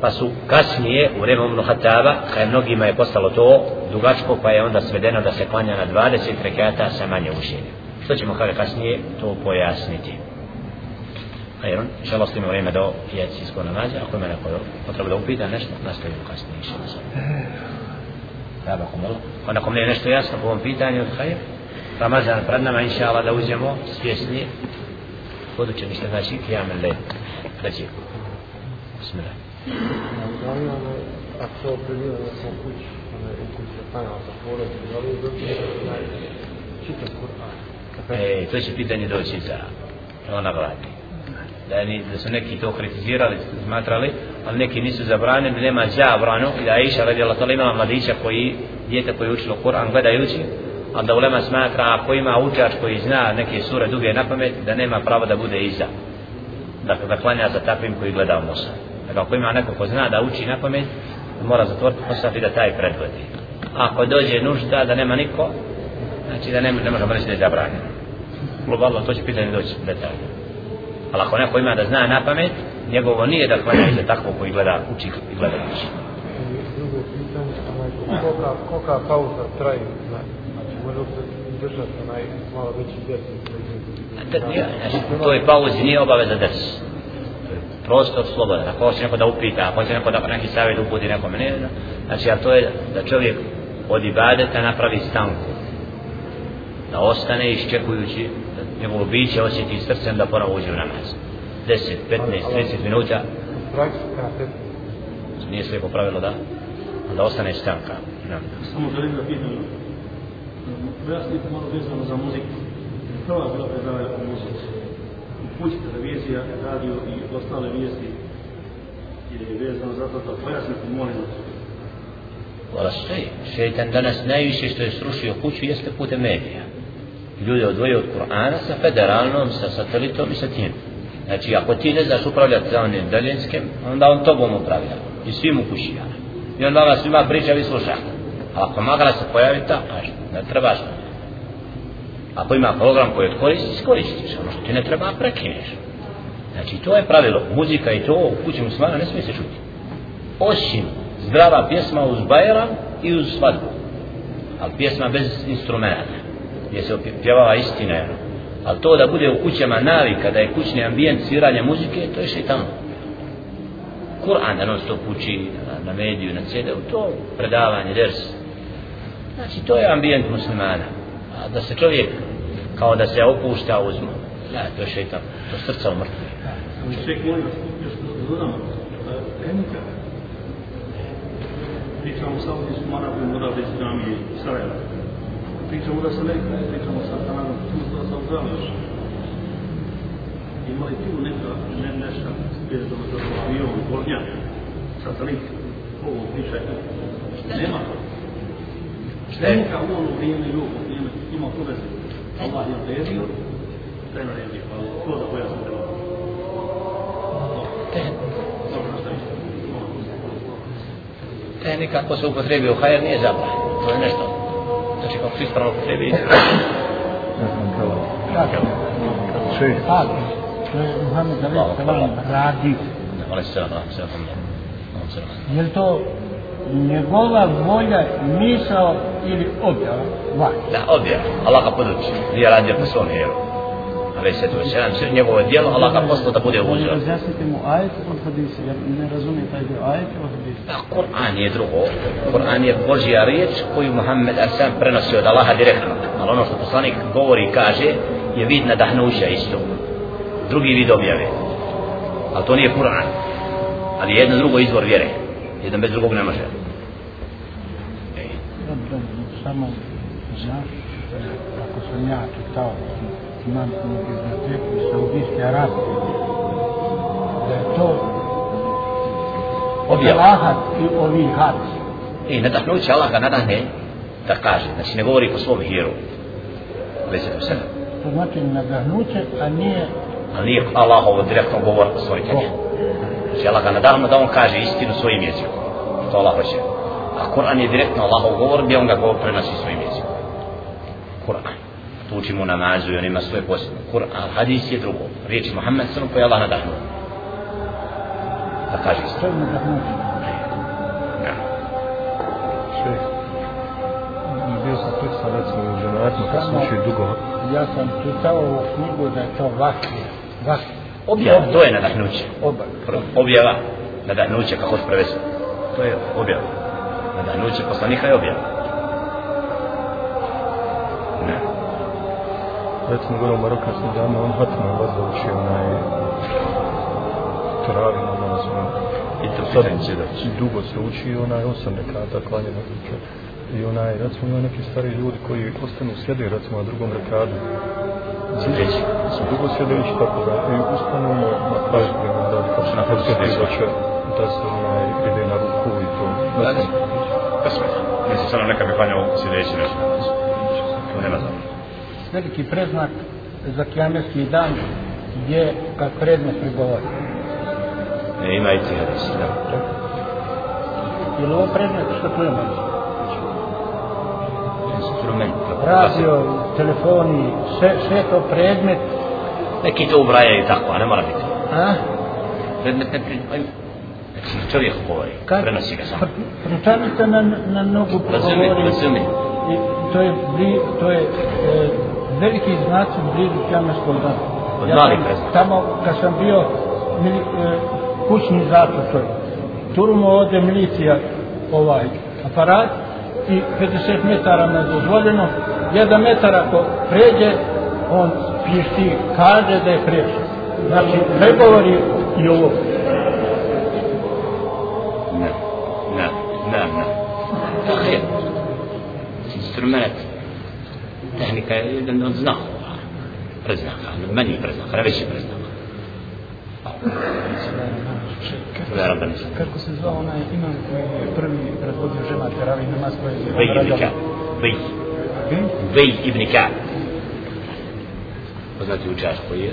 pa su kasnije u vreme Ibn Hataba kada pa mnogima je postalo to dugačko pa je onda svedeno da se klanja na 20 rekata sa manje učenja što ćemo kada kasnije to pojasniti Ajron, inša Allah stojimo vreme do jacijskog namaza, ako ima neko potreba da upita nešto, nastavimo kasnije, inša Allah. Ja bakom Allah. Ako nekom nije nešto jasno po ovom pitanju, hajde, Ramazan pred nama, inša Allah, da uđemo svjesni buduće ništa znači kijam led reći bismillah. Ako se opredio da sam kući, je kući se klanjao sa porodom, da li je dobro čitam Kur'an? E, to će pitanje doći za ona vladi. Da, ni, da su neki to kritizirali, smatrali, ali neki nisu zabranili, nema zabranu. I da Aisha radijala to imala mladića koji, djete koji je učilo Kur'an gledajući, a da ulema smatra ako ima učač koji zna neke sure duge na pamet, da nema pravo da bude iza. Dakle, da klanja za takvim koji gleda u Musa. Dakle, ako ima neko ko zna da uči na pamet, mora zatvoriti Musa i da taj predvodi. Ako dođe nužda da nema niko, znači da ne, ne možemo reći da je zabranjeno. Globalno, to će pitanje doći detaljno. Ali ako neko ima da zna na pamet, njegovo nije da klanja iza takvog koji gleda, uči i gleda uči. Drugo pitanje, kolika, kolika pauza traje, znači, to je pauzi, nije obaveza desi. Prostor slobodan, ako hoće neko da upita, ako hoće neko da neki savjet uputi nekome, ne, znači, a to je da čovjek od ibadeta napravi stanku. Da ostane iščekujući, da njegovo biće osjeti srcem da ponovo uđe u namaz. 10, 15, 30 minuta. U praksi kada 15. Nije sve popravilo da, da ostane stanka. Samo želim da pitam, pojasnite malo vezano za muziku. Prva bila predavanja o muzici. U kući televizija, radio i ostale vijesti je vezano za to da pojasnite, molim vas. Hvala. Šeitan danas najviše što je srušio kuću jeste putem medija. Ljude odvoje od Kur'ana sa federalnom, sa satelitom i sa tim. Znači, ako ti ne znaš upravljati za onim daljinskim, onda on tobom upravlja. I svim u kući. I on vama svima priča, vi slušate. A ako magla se pojavi ta, pa ne trebaš. Ako ima program koji koristiš, iskoristiš. Ono što ti ne treba, prekineš. Znači, to je pravilo. Muzika i to u kući muslimana ne smije se čuti. Osim zdrava pjesma uz bajram i uz svadbu. Ali pjesma bez instrumenta. Gdje se pjevava istina. Jedno. Ali to da bude u kućama navika, da je kućni ambijent sviranja muzike, to je šeitano. Kur'an da non stop uči na, na mediju, na CD-u, to predavanje, ders. Znači, to je ambijent muslimana. A da se čovjek, kao da se opušta uzmu, ja, to je šeitan, to srca umrtvi. Ali sve vas, još da dodam, tehnika, pričamo sa Saudijskom Arabijom, Arabije, Islamije, Sarajeva. Pričamo da se neko, pričamo sa Kanadom, tu da sa Australijom. Ima li tu neka, ne, nešto, vezano za avion, Bornjak, satelit, ovo priča je Nema to. Vrijeme i ovo vrijeme ima to veze. Allah je odredio, je naredio, ali to da pojasnite vam. Tehnika ako se upotrebi u hajer nije zabranjeno. To je nešto. Znači kako se ispravno upotrebi. Ne znam kao. Kako? Sve. To je Muhammed Ali Salam radi. Ali se ono. Je li to njegova volja, misao ili objava? Vaj. Da, objava. Allah ga poduči. Nije radio po svom vjeru. Ali se to će nam sve njegovo dijelo, Allah ga poslao da bude uzor. Razjasnite mu ajet od hadisa, jer ne razumije taj dio ajet od hadisa. Da, Kur'an je drugo. Kur'an je Božja riječ koju Muhammed Asan prenosi od Allaha direktno. Ali ono što poslanik govori i kaže je vid nadahnuća isto. Drugi vid objave. Ali to nije Kur'an. Ali je jedno drugo izvor vjere. Jedan bez drugog ne može. Samo znaš, kako sam ja čitao, imam biblioteku iz Saudijske Arabije, da je to Objava. Allaha i ovi hadis. I nadahnuće Allah ga nadahne da kaže. Znači ne govori po svom hiru. Ali se to sve. To znači nadahnuće, a nije Ali nije Allah ovo direktno govor stvoritelja. Znači Allah ga nadahnu da on kaže istinu svojim jezikom. To Allah hoće. A Kur'an je direktno Allahov govor gdje on ga govor prenosi svojim jezikom. Kur'an. Tu učimo namazu i on ima svoje posebne. Kur'an, hadis je drugo. Riječ Muhammed sallam koji je Allah nadahnuo. Da kaže. Bio sam recimo u kad sam učio dugo. Ja sam čitao ovu knjigu da je to vakija. Vakija. Objava, to je nadahnuće. Oba. Objava, nadahnuće, kako se prevesi. To je objava. Nadahnuće poslanika je objava. Ne. recimo gore u marokanskim dama, on je vazda uči onaj teravi namaz, on I to sad se da. dugo se uči onaj osam rekata klanje na ruke. I onaj, recimo, ima neki stari ljudi koji ostanu sjede, recimo, na drugom rekadu. Sjedeći. Su dugo sjedeći tako da i ustanu na, na kraju vremena da kao na sjedi da će da se onaj ide na ruku i to. Ne znam. Kasme. Mislim, stvarno neka bi klanjao sjedeći nešto. To nema znam. veliki preznak za kiametski dan je kad predmet prigovori. Ne, ima i ti hadis, da. Je li ovo predmet što čujemo? Instrument. Radio, telefoni, sve, sve to predmet. Neki to ubrajaju tako, a ne mora biti. A? Predmet ne primaju. Čovjek govori, prenosi ga samo. Pr- Pručanica na, na nogu Razumi, progovori. razumi. To je, bli, to je e, veliki znaci blizu kiameskog dana. Od malih preznak. Tamo kad sam bio mili, e, kućni zatvor. Turmo ode milicija ovaj aparat i 50 metara nedozvoljeno. Jedan metar ako pređe, on pišti, kaže da je pređe. Znači, pregovori i ovo. Je jedan od znakova. Preznaka, manji preznaka, preznaka. Veram da nisam. Kako se zvao onaj imam koji je prvi predvodio žema teravih namaz koji je Vej ibn Ka'b. Vej. Vej? Ibn Ka'b. Poznati učaš koji je?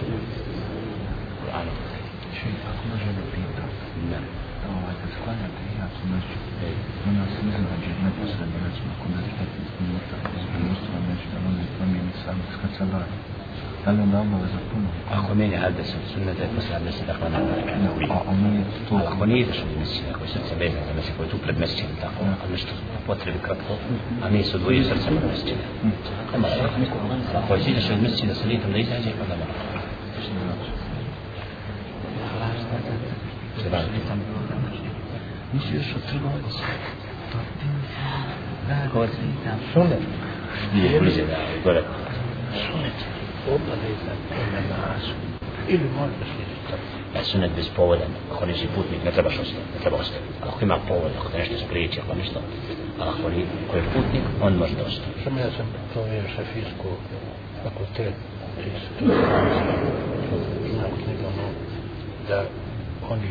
A nije to, Ali ako nije ideš od mesija, ako je srce vezano za mesija, koji je tu pred mesijom, tako, a nešto po potrebi kratko, a nije se odvojio srcem od mesija. Ne mora, ali ako ideš od mesija da se lijetom da izađe, onda mora. Se nisi još od trgovaca. Sunet. Nije bliže da gore. Sunet. Obaveza po namazu. Ili možda slijediti tako. E, sunet bez povoda, ako nisi putnik, ne trebaš ostati, ne treba ostati. Ali ako ima povod, ako te nešto spriječi, ako nešto, a ako ni, ko je putnik, on može da ostane. Samo ja sam provjerio Šafijsku fakultet i su to znam knjigama da oni